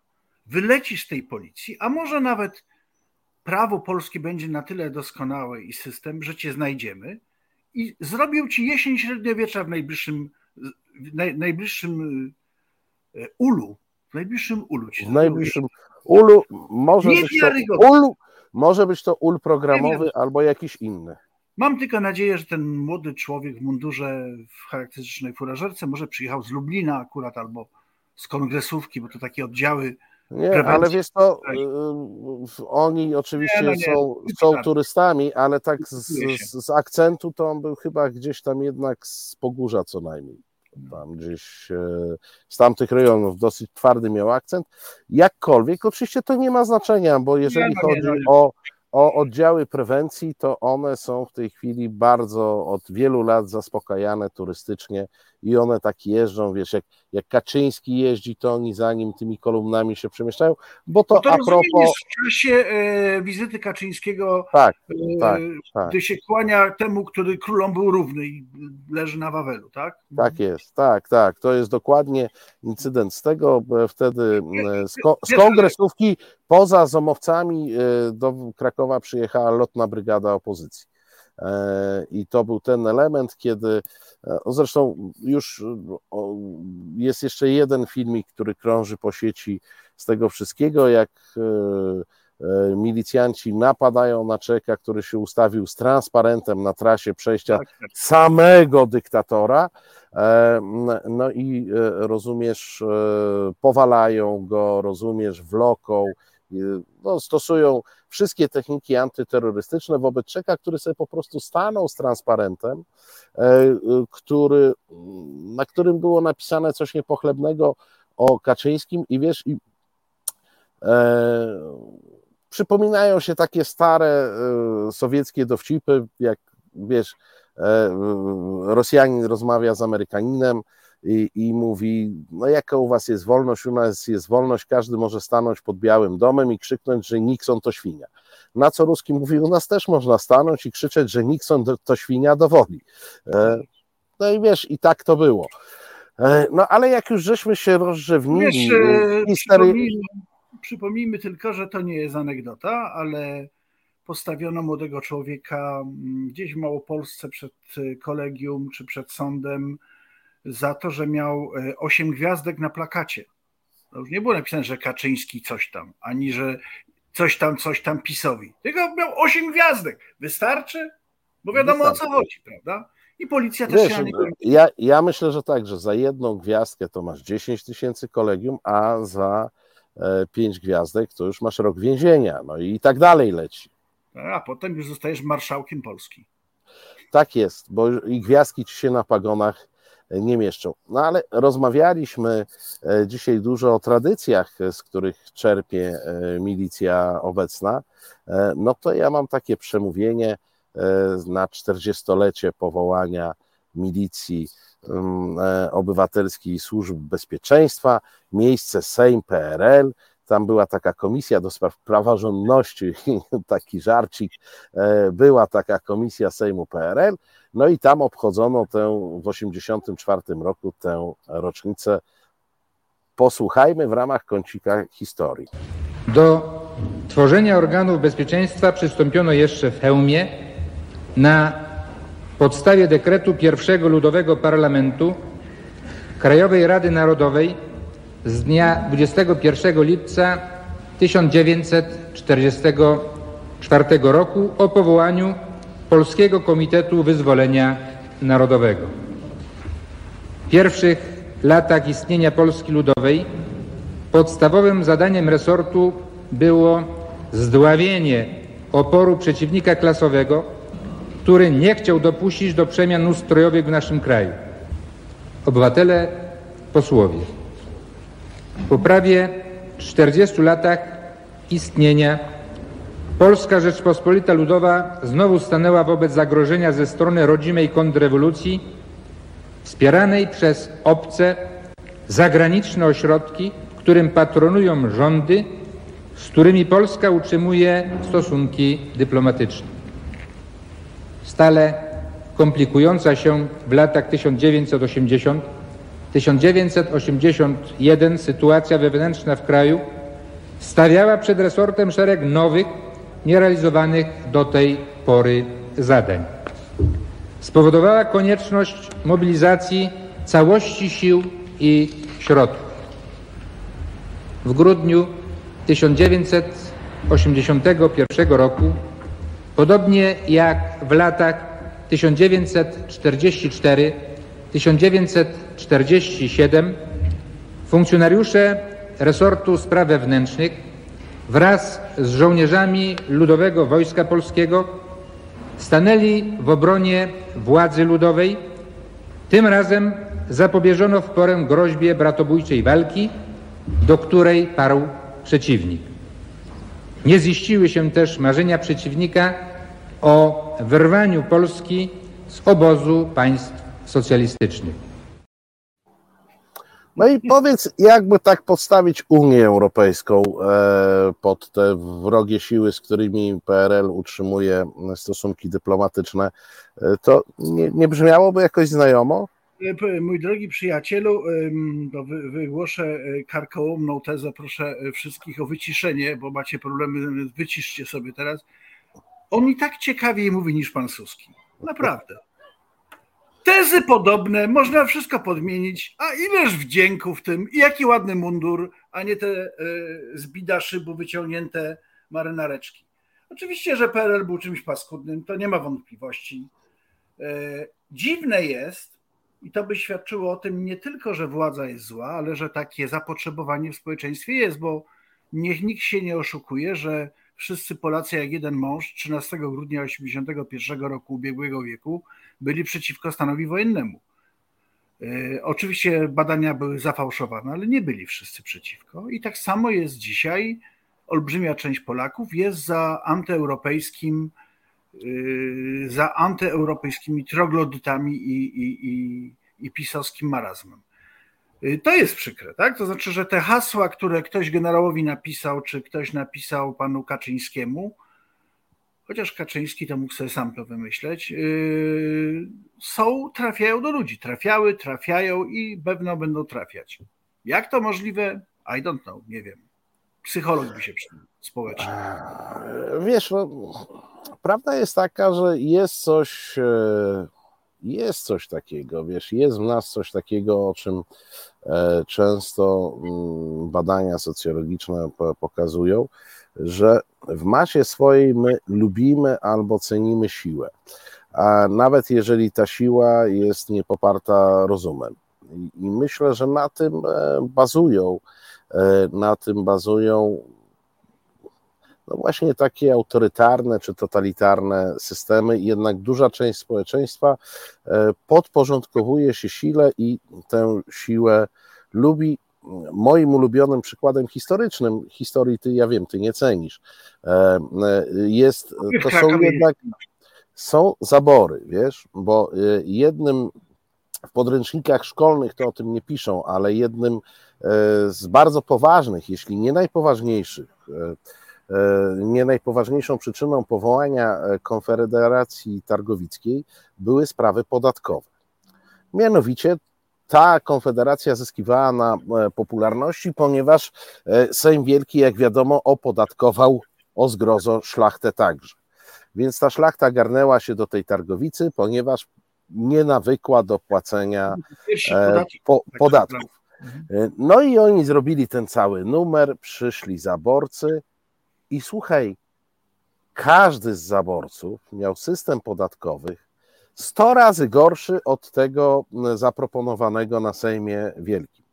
wylecisz z tej policji, a może nawet prawo polskie będzie na tyle doskonałe i system, że cię znajdziemy i zrobił ci jesień średniowiecza w najbliższym, w najbliższym e, ulu. W najbliższym ulu ci W najbliższym ulu może być to ul, może być to ul programowy albo jakiś inny. Mam tylko nadzieję, że ten młody człowiek w mundurze w charakterystycznej furażerce może przyjechał z Lublina akurat albo z kongresówki, bo to takie oddziały. Nie, prewencji. ale wiesz to, y, oni oczywiście nie, no nie, są, są turystami, ale tak z, z, z, akcentu to on był chyba gdzieś tam jednak z Pogórza co najmniej. Tam gdzieś e, z tamtych rejonów dosyć twardy miał akcent. Jakkolwiek, oczywiście to nie ma znaczenia, bo jeżeli no chodzi o o oddziały prewencji, to one są w tej chwili bardzo od wielu lat zaspokajane turystycznie i one tak jeżdżą, wiesz, jak, jak Kaczyński jeździ, to oni za nim tymi kolumnami się przemieszczają, bo to, no to a propos... w czasie e, wizyty Kaczyńskiego, tak, e, tak, tak. gdy się kłania temu, który królom był równy i leży na Wawelu, tak? Tak jest, tak, tak, to jest dokładnie incydent z tego, wtedy z, ko z kongresówki poza zomowcami e, do Krakowa przyjechała lotna brygada opozycji. E, I to był ten element, kiedy e, zresztą już jest jeszcze jeden filmik, który krąży po sieci z tego wszystkiego, jak e, milicjanci napadają na czeka, który się ustawił z transparentem na trasie przejścia tak, tak. samego dyktatora. No i rozumiesz, powalają go, rozumiesz, wloką, no, stosują wszystkie techniki antyterrorystyczne wobec Czeka, który sobie po prostu stanął z transparentem, e, który, na którym było napisane coś niepochlebnego o Kaczyńskim i wiesz, i, e, przypominają się takie stare e, sowieckie dowcipy, jak wiesz, e, Rosjanin rozmawia z Amerykaninem, i, i mówi, no jaka u was jest wolność, u nas jest wolność, każdy może stanąć pod Białym Domem i krzyknąć, że Nixon to świnia. Na co Ruski mówi, u nas też można stanąć i krzyczeć, że Nixon to świnia dowodzi. E, no i wiesz, i tak to było. E, no ale jak już żeśmy się rozrzewnili... Wiesz, e, przypomnijmy, przypomnijmy tylko, że to nie jest anegdota, ale postawiono młodego człowieka mm, gdzieś w Małopolsce przed kolegium czy przed sądem za to, że miał e, osiem gwiazdek na plakacie. To już nie było napisane, że Kaczyński coś tam, ani że coś tam, coś tam PiSowi. Tylko miał osiem gwiazdek. Wystarczy? Bo wiadomo Wystarczy. o co chodzi, prawda? I policja też Wiesz, się ja, ja myślę, że tak, że za jedną gwiazdkę to masz 10 tysięcy kolegium, a za e, pięć gwiazdek to już masz rok więzienia. No i tak dalej leci. A potem już zostajesz marszałkiem Polski. Tak jest, bo i gwiazdki ci się na pagonach nie mieszczą. No ale rozmawialiśmy e, dzisiaj dużo o tradycjach, z których czerpie e, milicja obecna. E, no to ja mam takie przemówienie na 40-lecie powołania milicji mm, obywatelskiej służb bezpieczeństwa, miejsce Sejm PRL, tam była taka komisja do spraw praworządności, taki żarcik, była taka komisja Sejmu PRL, no i tam obchodzono tę w 1984 roku tę rocznicę. Posłuchajmy w ramach kącika historii. Do tworzenia organów bezpieczeństwa przystąpiono jeszcze w Chełmie na podstawie dekretu pierwszego Ludowego Parlamentu Krajowej Rady Narodowej z dnia 21 lipca 1944 roku o powołaniu Polskiego Komitetu Wyzwolenia Narodowego. W pierwszych latach istnienia Polski Ludowej podstawowym zadaniem resortu było zdławienie oporu przeciwnika klasowego, który nie chciał dopuścić do przemian ustrojowych w naszym kraju. Obywatele, posłowie, po prawie 40 latach istnienia Polska Rzeczpospolita Ludowa znowu stanęła wobec zagrożenia ze strony rodzimej kontrrewolucji wspieranej przez obce, zagraniczne ośrodki, którym patronują rządy, z którymi Polska utrzymuje stosunki dyplomatyczne. Stale komplikująca się w latach 1980-1981 sytuacja wewnętrzna w kraju stawiała przed resortem szereg nowych, nierealizowanych do tej pory zadań. Spowodowała konieczność mobilizacji całości sił i środków. W grudniu 1981 roku, podobnie jak w latach 1944-1947, funkcjonariusze resortu spraw wewnętrznych wraz z żołnierzami Ludowego Wojska Polskiego stanęli w obronie władzy ludowej. Tym razem zapobieżono w porę groźbie bratobójczej walki, do której parł przeciwnik. Nie ziściły się też marzenia przeciwnika o wyrwaniu Polski z obozu państw socjalistycznych. No i powiedz, jakby tak postawić Unię Europejską e, pod te wrogie siły, z którymi PRL utrzymuje stosunki dyplomatyczne, e, to nie, nie brzmiałoby jakoś znajomo? E, mój drogi przyjacielu, wygłoszę karkołomną tezę, proszę wszystkich o wyciszenie, bo macie problemy, wyciszcie sobie teraz. On i tak ciekawiej mówi niż pan Suski. Naprawdę. Tezy podobne, można wszystko podmienić, a ileż wdzięku w tym i jaki ładny mundur, a nie te e, z bida szybu wyciągnięte marynareczki. Oczywiście, że PRL był czymś paskudnym, to nie ma wątpliwości. E, dziwne jest, i to by świadczyło o tym nie tylko, że władza jest zła, ale że takie zapotrzebowanie w społeczeństwie jest, bo niech nikt się nie oszukuje, że wszyscy Polacy jak jeden mąż 13 grudnia 1981 roku ubiegłego wieku byli przeciwko stanowi wojennemu. E, oczywiście badania były zafałszowane, ale nie byli wszyscy przeciwko. I tak samo jest dzisiaj. Olbrzymia część Polaków jest za antyeuropejskim, e, za antyeuropejskimi troglodytami i, i, i, i pisowskim marazmem. E, to jest przykre, tak? To znaczy, że te hasła, które ktoś generałowi napisał, czy ktoś napisał panu Kaczyńskiemu, chociaż Kaczyński to mógł sobie sam to wymyśleć, yy, są, trafiają do ludzi. Trafiały, trafiają i pewno będą trafiać. Jak to możliwe? I don't know, nie wiem. Psycholog by się przydał społeczny. Wiesz, no, prawda jest taka, że jest coś, e, jest coś takiego, wiesz, jest w nas coś takiego, o czym e, często mm, badania socjologiczne pokazują, że w masie swojej my lubimy albo cenimy siłę, a nawet jeżeli ta siła jest niepoparta rozumem. I myślę, że na tym e, bazują, e, na tym bazują no właśnie takie autorytarne czy totalitarne systemy, jednak duża część społeczeństwa e, podporządkowuje się sile i tę siłę lubi moim ulubionym przykładem historycznym, historii ty, ja wiem, ty nie cenisz, e, e, jest, to są jednak, są zabory, wiesz, bo e, jednym w podręcznikach szkolnych to o tym nie piszą, ale jednym z bardzo poważnych, jeśli nie najpoważniejszych, nie najpoważniejszą przyczyną powołania Konfederacji Targowickiej były sprawy podatkowe. Mianowicie ta konfederacja zyskiwała na e, popularności, ponieważ e, Sejm Wielki, jak wiadomo, opodatkował o zgrozo szlachtę także. Więc ta szlachta garnęła się do tej targowicy, ponieważ nie nawykła do płacenia e, po, podatków. No i oni zrobili ten cały numer, przyszli zaborcy i słuchaj, każdy z zaborców miał system podatkowy, 100 razy gorszy od tego zaproponowanego na Sejmie Wielkim.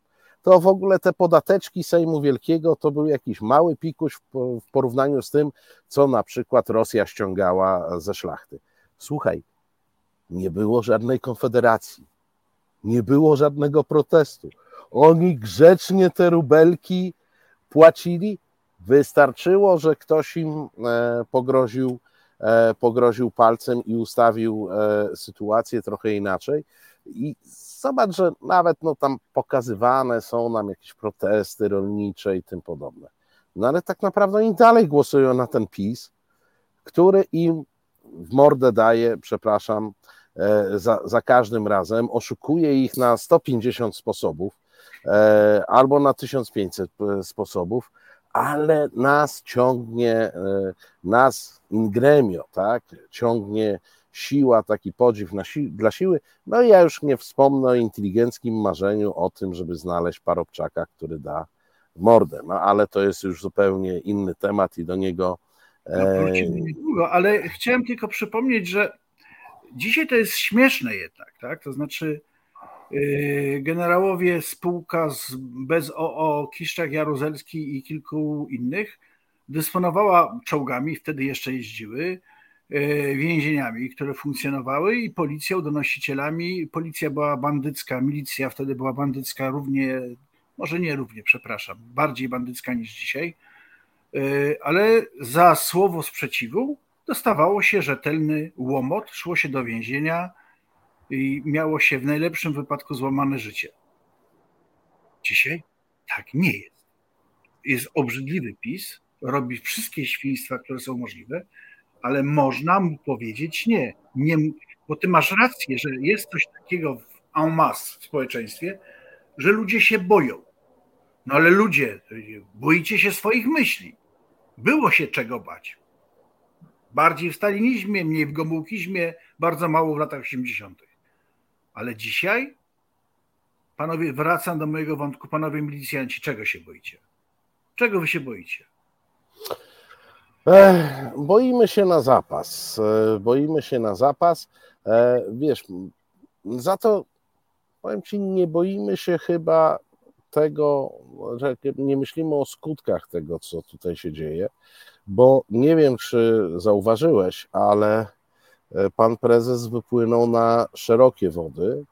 to w ogóle te podateczki Sejmu Wielkiego to był jakiś mały pikuś w porównaniu z tym, co na przykład Rosja ściągała ze szlachty. Słuchaj, nie było żadnej konfederacji, nie było żadnego protestu. Oni grzecznie te rubelki płacili. Wystarczyło, że ktoś im e, pogroził, pogroził palcem i ustawił e, sytuację trochę inaczej. I zobacz, że nawet no, tam pokazywane są nam jakieś protesty rolnicze i tym podobne. No ale tak naprawdę oni dalej głosują na ten PiS, który im w mordę daje, przepraszam, za, za każdym razem, oszukuje ich na 150 sposobów e, albo na 1500 e, sposobów, ale nas ciągnie, e, nas in gremio, tak, ciągnie siła, taki podziw na si dla siły. No i ja już nie wspomnę o inteligenckim marzeniu o tym, żeby znaleźć parobczaka, który da mordę. No ale to jest już zupełnie inny temat i do niego. No, niedługo, ale chciałem tylko przypomnieć, że dzisiaj to jest śmieszne jednak, tak? To znaczy generałowie spółka z, bez OO Kiszczak Jaruzelski i kilku innych dysponowała czołgami, wtedy jeszcze jeździły, yy, więzieniami, które funkcjonowały i policją, donosicielami. Policja była bandycka, milicja wtedy była bandycka równie, może nie równie, przepraszam, bardziej bandycka niż dzisiaj, yy, ale za słowo sprzeciwu dostawało się rzetelny łomot, szło się do więzienia i miało się w najlepszym wypadku złamane życie. Dzisiaj tak nie jest. Jest obrzydliwy PiS, robi wszystkie świństwa, które są możliwe, ale można mu powiedzieć nie. nie bo ty masz rację, że jest coś takiego w en masse w społeczeństwie, że ludzie się boją. No ale ludzie, boicie się swoich myśli. Było się czego bać. Bardziej w stalinizmie, mniej w gomułkizmie, bardzo mało w latach 80. Ale dzisiaj, panowie, wracam do mojego wątku, panowie milicjanci, czego się boicie? Czego wy się boicie? boimy się na zapas. E, boimy się na zapas. E, wiesz, za to powiem ci, nie boimy się chyba tego, że nie myślimy o skutkach tego, co tutaj się dzieje bo nie wiem, czy zauważyłeś, ale pan prezes wypłynął na szerokie wody.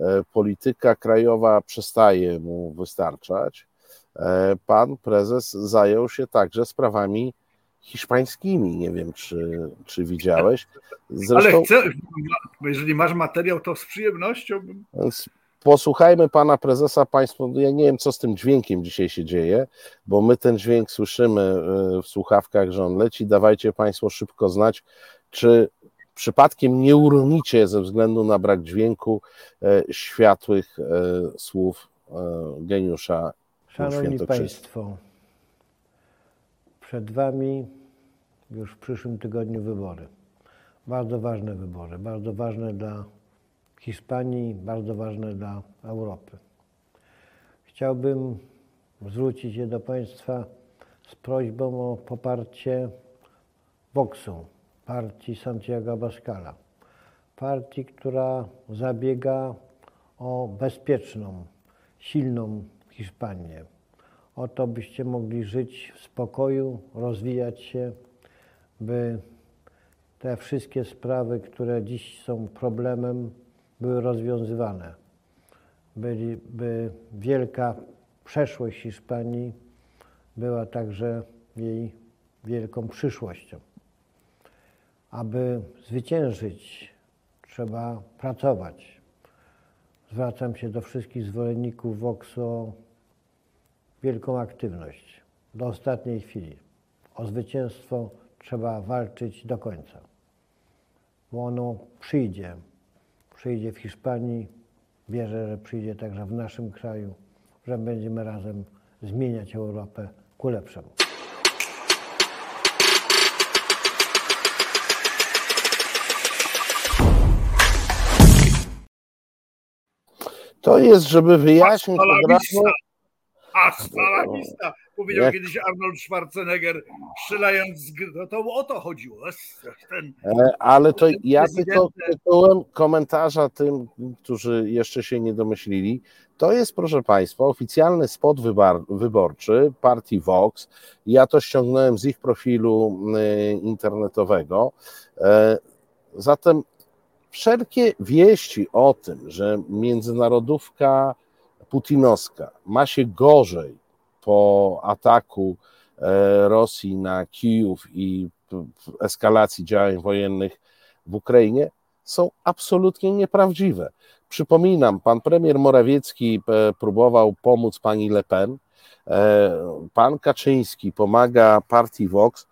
E, polityka krajowa przestaje mu wystarczać. E, pan prezes zajął się także sprawami hiszpańskimi. Nie wiem, czy, czy widziałeś. Zresztą, Ale chcę, jeżeli masz materiał, to z przyjemnością. Posłuchajmy pana prezesa, państwo. Ja nie wiem, co z tym dźwiękiem dzisiaj się dzieje, bo my ten dźwięk słyszymy e, w słuchawkach, że on leci. Dawajcie państwo szybko znać, czy przypadkiem nie uronicie ze względu na brak dźwięku e, światłych e, słów geniusza. Szanowni Państwo, przed Wami już w przyszłym tygodniu wybory. Bardzo ważne wybory, bardzo ważne dla Hiszpanii, bardzo ważne dla Europy. Chciałbym zwrócić się do Państwa z prośbą o poparcie Voxu, partii Santiago Abascala, partii, która zabiega o bezpieczną, silną Hiszpanię, o to, byście mogli żyć w spokoju, rozwijać się, by te wszystkie sprawy, które dziś są problemem, były rozwiązywane. By wielka przeszłość Hiszpanii była także jej wielką przyszłością. Aby zwyciężyć, trzeba pracować. Zwracam się do wszystkich zwolenników Voxu o wielką aktywność do ostatniej chwili. O zwycięstwo trzeba walczyć do końca, bo ono przyjdzie przyjdzie w Hiszpanii, wierzę, że przyjdzie także w naszym kraju, że będziemy razem zmieniać Europę ku lepszemu. To jest, żeby wyjaśnić od razu. Hasta la vista, powiedział Jak... kiedyś Arnold Schwarzenegger, strzelając z no to o to chodziło. Ten, e, Ale to ja tylko tytułem komentarza tym, którzy jeszcze się nie domyślili, To jest, proszę Państwa, oficjalny spot wyborczy partii Vox. Ja to ściągnąłem z ich profilu y, internetowego. E, zatem wszelkie wieści o tym, że międzynarodówka putinowska ma się gorzej po ataku e, Rosji na Kijów i eskalacji działań wojennych w Ukrainie, są absolutnie nieprawdziwe. Przypominam, pan premier Morawiecki e, próbował pomóc pani Le Pen, e, pan Kaczyński pomaga partii Vox.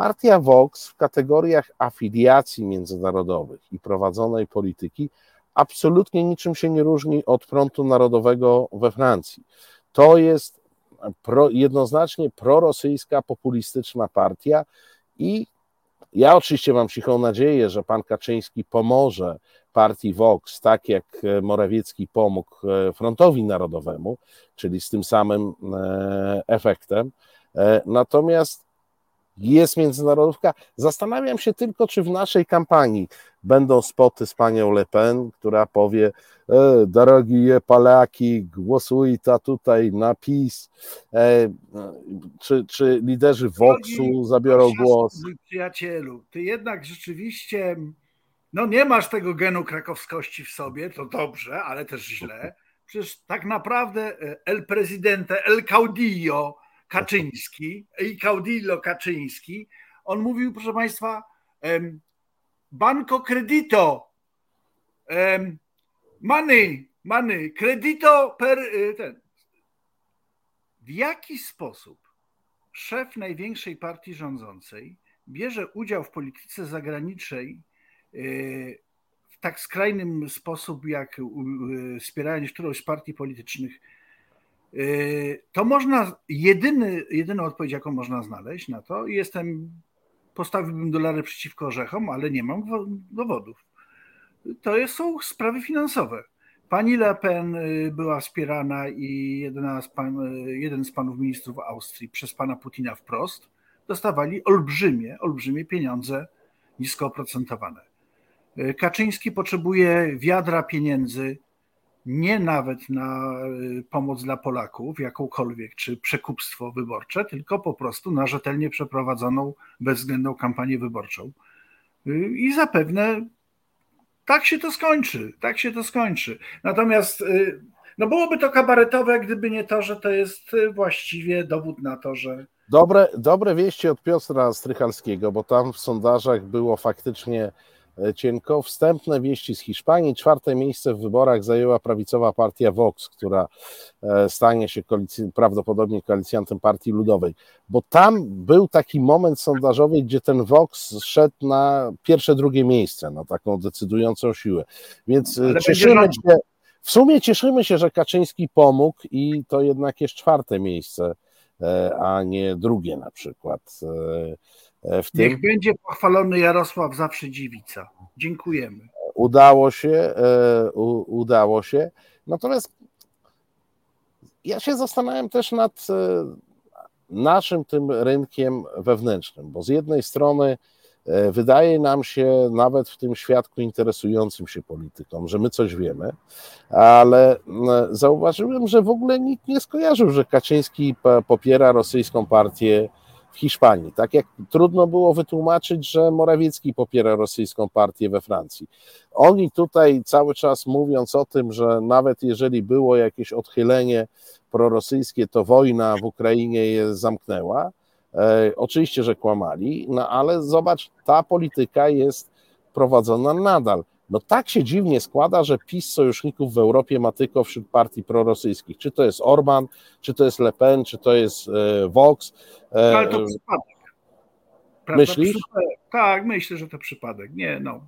Partia Vox w kategoriach afiliacji międzynarodowych i prowadzonej polityki absolutnie niczym się nie różni od frontu narodowego we Francji. To jest pro, jednoznacznie prorosyjska, populistyczna partia i ja oczywiście mam cichą nadzieję, że pan Kaczyński pomoże partii Vox, tak jak Morawiecki pomógł e, Frontowi Narodowemu, czyli z tym samym e, efektem. E, natomiast jest międzynarodówka. Zastanawiam się tylko, czy w naszej kampanii będą spoty z panią Le Pen, która powie, e, drogi Polaki, głosujcie tutaj na PiS, e, czy, czy liderzy Voxu zabiorą głos. Mój przyjacielu, ty jednak rzeczywiście no nie masz tego genu krakowskości w sobie, to dobrze, ale też źle. Przecież tak naprawdę e, el presidente, el caudillo Kaczyński, i caudillo Kaczyński, on mówił, proszę Państwa, banco credito, money, money, credito per e, ten. W jaki sposób szef największej partii rządzącej bierze udział w polityce zagranicznej w tak skrajnym sposób, jak wspierając którąś z partii politycznych, to można, jedyny, jedyną odpowiedź, jaką można znaleźć na to, jestem, postawiłbym dolary przeciwko orzechom, ale nie mam dowodów. To są sprawy finansowe. Pani Le Pen y, była wspierana i z pan, y, jeden z panów ministrów Austrii przez pana Putina wprost dostawali olbrzymie, olbrzymie pieniądze nisko oprocentowane. Kaczyński potrzebuje wiadra pieniędzy, nie nawet na e, pomoc dla Polaków, jakąkolwiek, czy przekupstwo wyborcze, tylko po prostu na rzetelnie przeprowadzoną, bezwzględną kampanię wyborczą. E, I zapewne tak się to skończy, tak się to skończy. Natomiast no byłoby to kabaretowe, gdyby nie to, że to jest właściwie dowód na to, że. Dobre, dobre wieści od Piotra Strychalskiego, bo tam w sondażach było faktycznie cienko. Wstępne wieści z Hiszpanii. Czwarte miejsce w wyborach zajęła prawicowa partia Vox, która e, stanie się koalicy, prawdopodobnie koalicjantem Partii Ludowej. Bo tam był taki moment sondażowy, gdzie ten Vox szedł na pierwsze, drugie miejsce, na taką decydującą siłę. Więc e, Ale cieszymy się. W sumie cieszymy się, że Kaczyński pomógł i to jednak jest czwarte miejsce, a nie drugie na przykład. E, w tym. Niech będzie pochwalony Jarosław zawsze dziewica. Dziękujemy. Udało się, e, udało się. Natomiast ja się zastanawiam też nad e, naszym tym rynkiem wewnętrznym, bo z jednej strony wydaje nam się, nawet w tym świadku interesującym się polityką, że my coś wiemy, ale zauważyłem, że w ogóle nikt nie skojarzył, że Kaczyński popiera rosyjską partię w Hiszpanii. Tak jak trudno było wytłumaczyć, że Morawiecki popiera rosyjską partię we Francji. Oni tutaj cały czas mówiąc o tym, że nawet jeżeli było jakieś odchylenie prorosyjskie, to wojna w Ukrainie je zamknęła. E, oczywiście, że kłamali, no ale zobacz, ta polityka jest prowadzona nadal. No tak się dziwnie składa, że PiS sojuszników w Europie ma tylko wśród partii prorosyjskich. Czy to jest Orban, czy to jest Le Pen, czy to jest e, Vox. E, Ale to przypadek. Prawda? Myślisz? Tak, myślę, że to przypadek. Nie, no.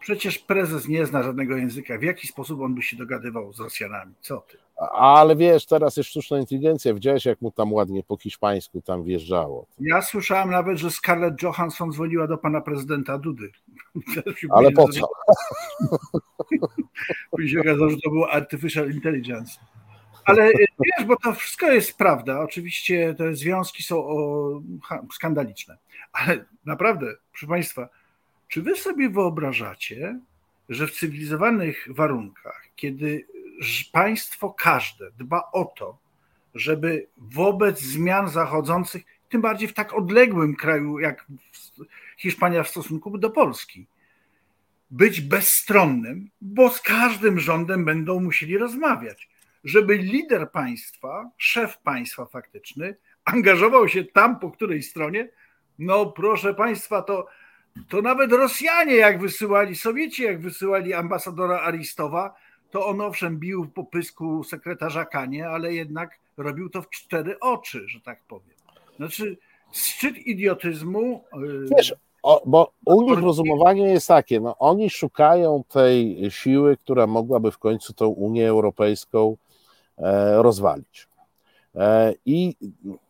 Przecież prezes nie zna żadnego języka. W jaki sposób on by się dogadywał z Rosjanami? Co ty? Ale wiesz, teraz jest sztuczna inteligencja. Widziałeś, jak mu tam ładnie po hiszpańsku tam wjeżdżało. Ja słyszałem nawet, że Scarlett Johansson dzwoniła do pana prezydenta Dudy. Ale po co? Później się okazało, że to było artificial intelligence. Ale e, wiesz, bo to wszystko jest prawda. Oczywiście te związki są skandaliczne. Ale naprawdę, proszę Państwa, czy Wy sobie wyobrażacie, że w cywilizowanych warunkach, kiedy państwo każde dba o to, żeby wobec zmian zachodzących, tym bardziej w tak odległym kraju jak Hiszpania w stosunku do Polski, być bezstronnym, bo z każdym rządem będą musieli rozmawiać, żeby lider państwa, szef państwa faktyczny, angażował się tam po której stronie. No, proszę państwa, to, to nawet Rosjanie, jak wysyłali, Sowieci, jak wysyłali ambasadora Aristowa, to on owszem bił po pysku sekretarza Kanie, ale jednak robił to w cztery oczy, że tak powiem. Znaczy, szczyt idiotyzmu. Y, Wiesz, o, bo u nich rozumowanie jest takie, no oni szukają tej siły, która mogłaby w końcu tą Unię Europejską e, rozwalić. E, I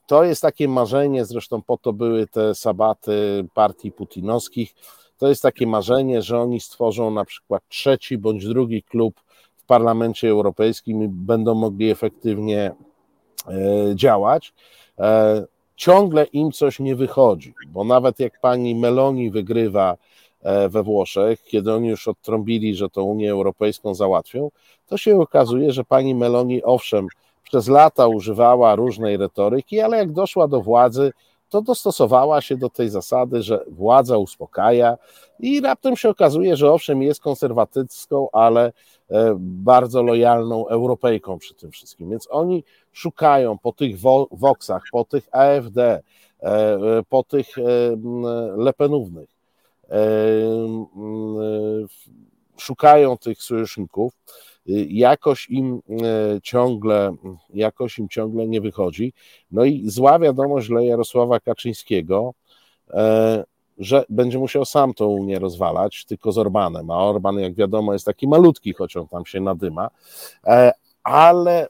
to jest takie marzenie, zresztą po to były te sabaty partii putinowskich. To jest takie marzenie, że oni stworzą na przykład trzeci bądź drugi klub w Parlamencie Europejskim i będą mogli efektywnie e, działać. Ciągle im coś nie wychodzi, bo nawet jak pani Meloni wygrywa e, we Włoszech, kiedy oni już odtrąbili, że to Unię Europejską załatwią, to się okazuje, że pani Meloni owszem, przez lata używała różnej retoryki, ale jak doszła do władzy, to dostosowała się do tej zasady, że władza uspokaja i raptem się okazuje, że owszem, jest konserwatycką, ale e, bardzo lojalną Europejką przy tym wszystkim. Więc oni szukają po tych Voxach, po tych AfD, e, po tych e, Lepenównych, szukają tych sojuszników jakoś im e, ciągle, jakoś im ciągle nie wychodzi. No i zła wiadomość dla Jarosława Kaczyńskiego, e, że będzie musiał sam tą Unię rozwalać, tylko z Orbanem, a Orban, jak wiadomo, jest taki malutki, choć on tam się nadyma, e, ale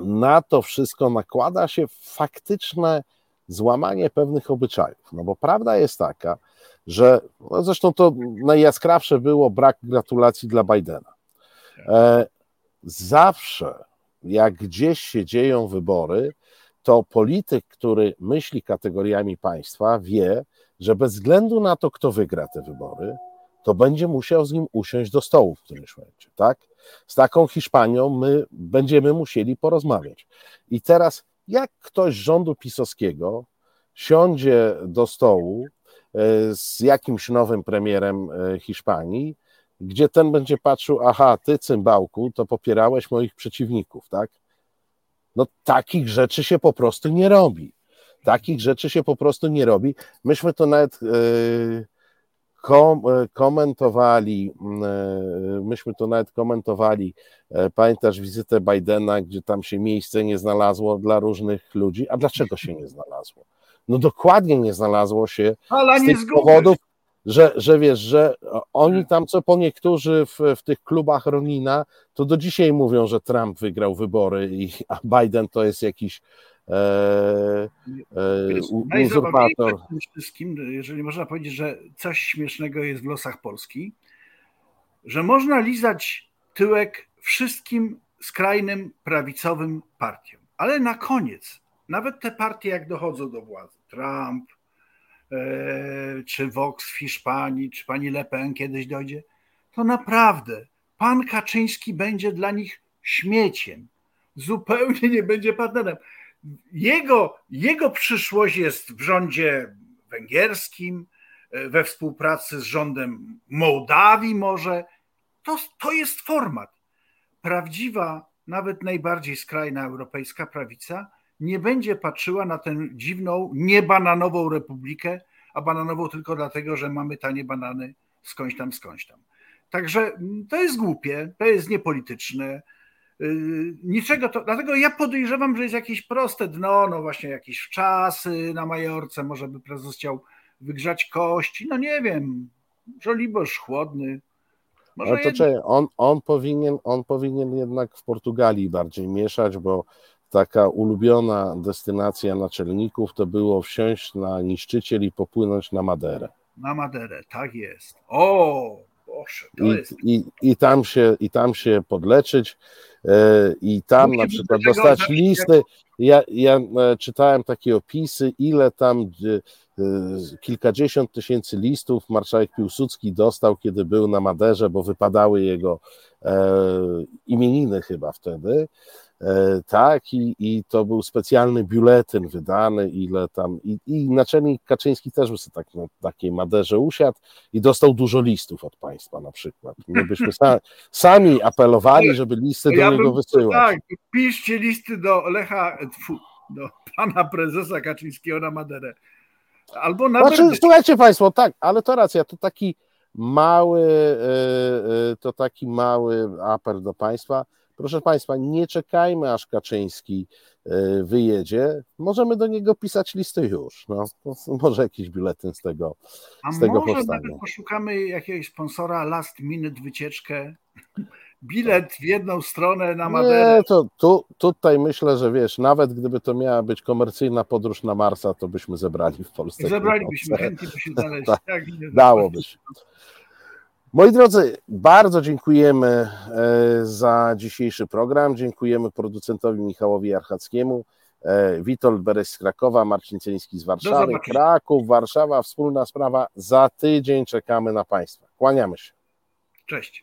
na to wszystko nakłada się faktyczne złamanie pewnych obyczajów. No bo prawda jest taka, że no zresztą to najjaskrawsze było brak gratulacji dla Bidena. E, zawsze, jak gdzieś się dzieją wybory, to polityk, który myśli kategoriami państwa, wie, że bez względu na to, kto wygra te wybory, to będzie musiał z nim usiąść do stołu w którymś momencie, tak? Z taką Hiszpanią my będziemy musieli porozmawiać. I teraz, jak ktoś z rządu pisowskiego siądzie do stołu e, z jakimś nowym premierem e, Hiszpanii gdzie ten będzie patrzył, aha, ty cymbałku, to popierałeś moich przeciwników, tak? No takich rzeczy się po prostu nie robi. Takich rzeczy się po prostu nie robi. Myśmy to nawet yy, kom, e, komentowali, yy, myśmy to nawet komentowali, yy, pamiętasz wizytę Bidena, gdzie tam się miejsce nie znalazło dla różnych ludzi, a dlaczego się nie znalazło? No dokładnie nie znalazło się Ale z tych powodów, że, że wiesz, że oni tam, co po niektórzy w, w tych klubach Ronina, to do dzisiaj mówią, że Trump wygrał wybory, i, a Biden to jest jakiś e, e, uzurpator. wszystkim, jeżeli można powiedzieć, że coś śmiesznego jest w losach Polski, że można lizać tyłek wszystkim skrajnym prawicowym partiom, ale na koniec, nawet te partie, jak dochodzą do władzy, Trump, czy Vox w Hiszpanii, czy pani Le Pen kiedyś dojdzie, to naprawdę pan Kaczyński będzie dla nich śmieciem. Zupełnie nie będzie partnerem. Jego, jego przyszłość jest w rządzie węgierskim, e, we współpracy z rządem Mołdawii może. To, to jest format. Prawdziwa, nawet najbardziej skrajna europejska prawica nie będzie patrzyła na tę dziwną, niebananową republikę, a bananową tylko dlatego, że mamy tanie banany skądś tam, skądś tam. Także mm, to jest głupie, to jest niepolityczne. Y, niczego to, dlatego ja podejrzewam, że jest jakieś proste dno, no właśnie jakieś wczasy na Majorce, może by prezes chciał wygrzać kości, no nie wiem, Żoliborz chłodny. Może Ale to czekaj, on, on, powinien, on powinien jednak w Portugalii bardziej mieszać, bo taka ulubiona destynacja naczelników to było wsiąść na niszczyciel i popłynąć na Maderę. Na Maderę, tak jest. O, Boże, to I, jest... I, i, tam się, I tam się podleczyć e, i tam na przykład dostać listy. Ja, ja e, czytałem takie opisy, ile tam kilkadziesiąt tysięcy listów marszałek Piłsudski dostał, kiedy był na Maderze, bo wypadały jego imieniny chyba wtedy. E, tak, i, i to był specjalny biuletyn wydany, ile tam, i, i naczelnik Kaczyński też by sobie tak na takiej maderze usiadł i dostał dużo listów od państwa na przykład. My byśmy sa, sami apelowali, żeby listy do ja niego bym, wysyłać. Tak, piszcie listy do Lecha, do pana prezesa Kaczyńskiego na Maderę. Albo na znaczy, Słuchajcie państwo, tak, ale to racja, to taki mały, e, e, to taki mały apel do państwa, Proszę Państwa, nie czekajmy, aż Kaczyński e, wyjedzie. Możemy do niego pisać listy już. No, może jakiś biuletyn z tego, A z tego może powstanie. poszukamy jakiegoś sponsora last minute wycieczkę. Bilet w jedną stronę na Maderę. Nie, to tu, tutaj myślę, że wiesz, nawet gdyby to miała być komercyjna podróż na Marsa, to byśmy zebrali w Polsce. Zebralibyśmy, chętnie by się znaleźć. tak, dałoby się. Moi drodzy, bardzo dziękujemy e, za dzisiejszy program. Dziękujemy producentowi Michałowi Archackiemu. E, Witold Beres z Krakowa, Marcin Celiński z Warszawy, Kraków, Warszawa, wspólna sprawa. Za tydzień czekamy na Państwa. Kłaniamy się. Cześć.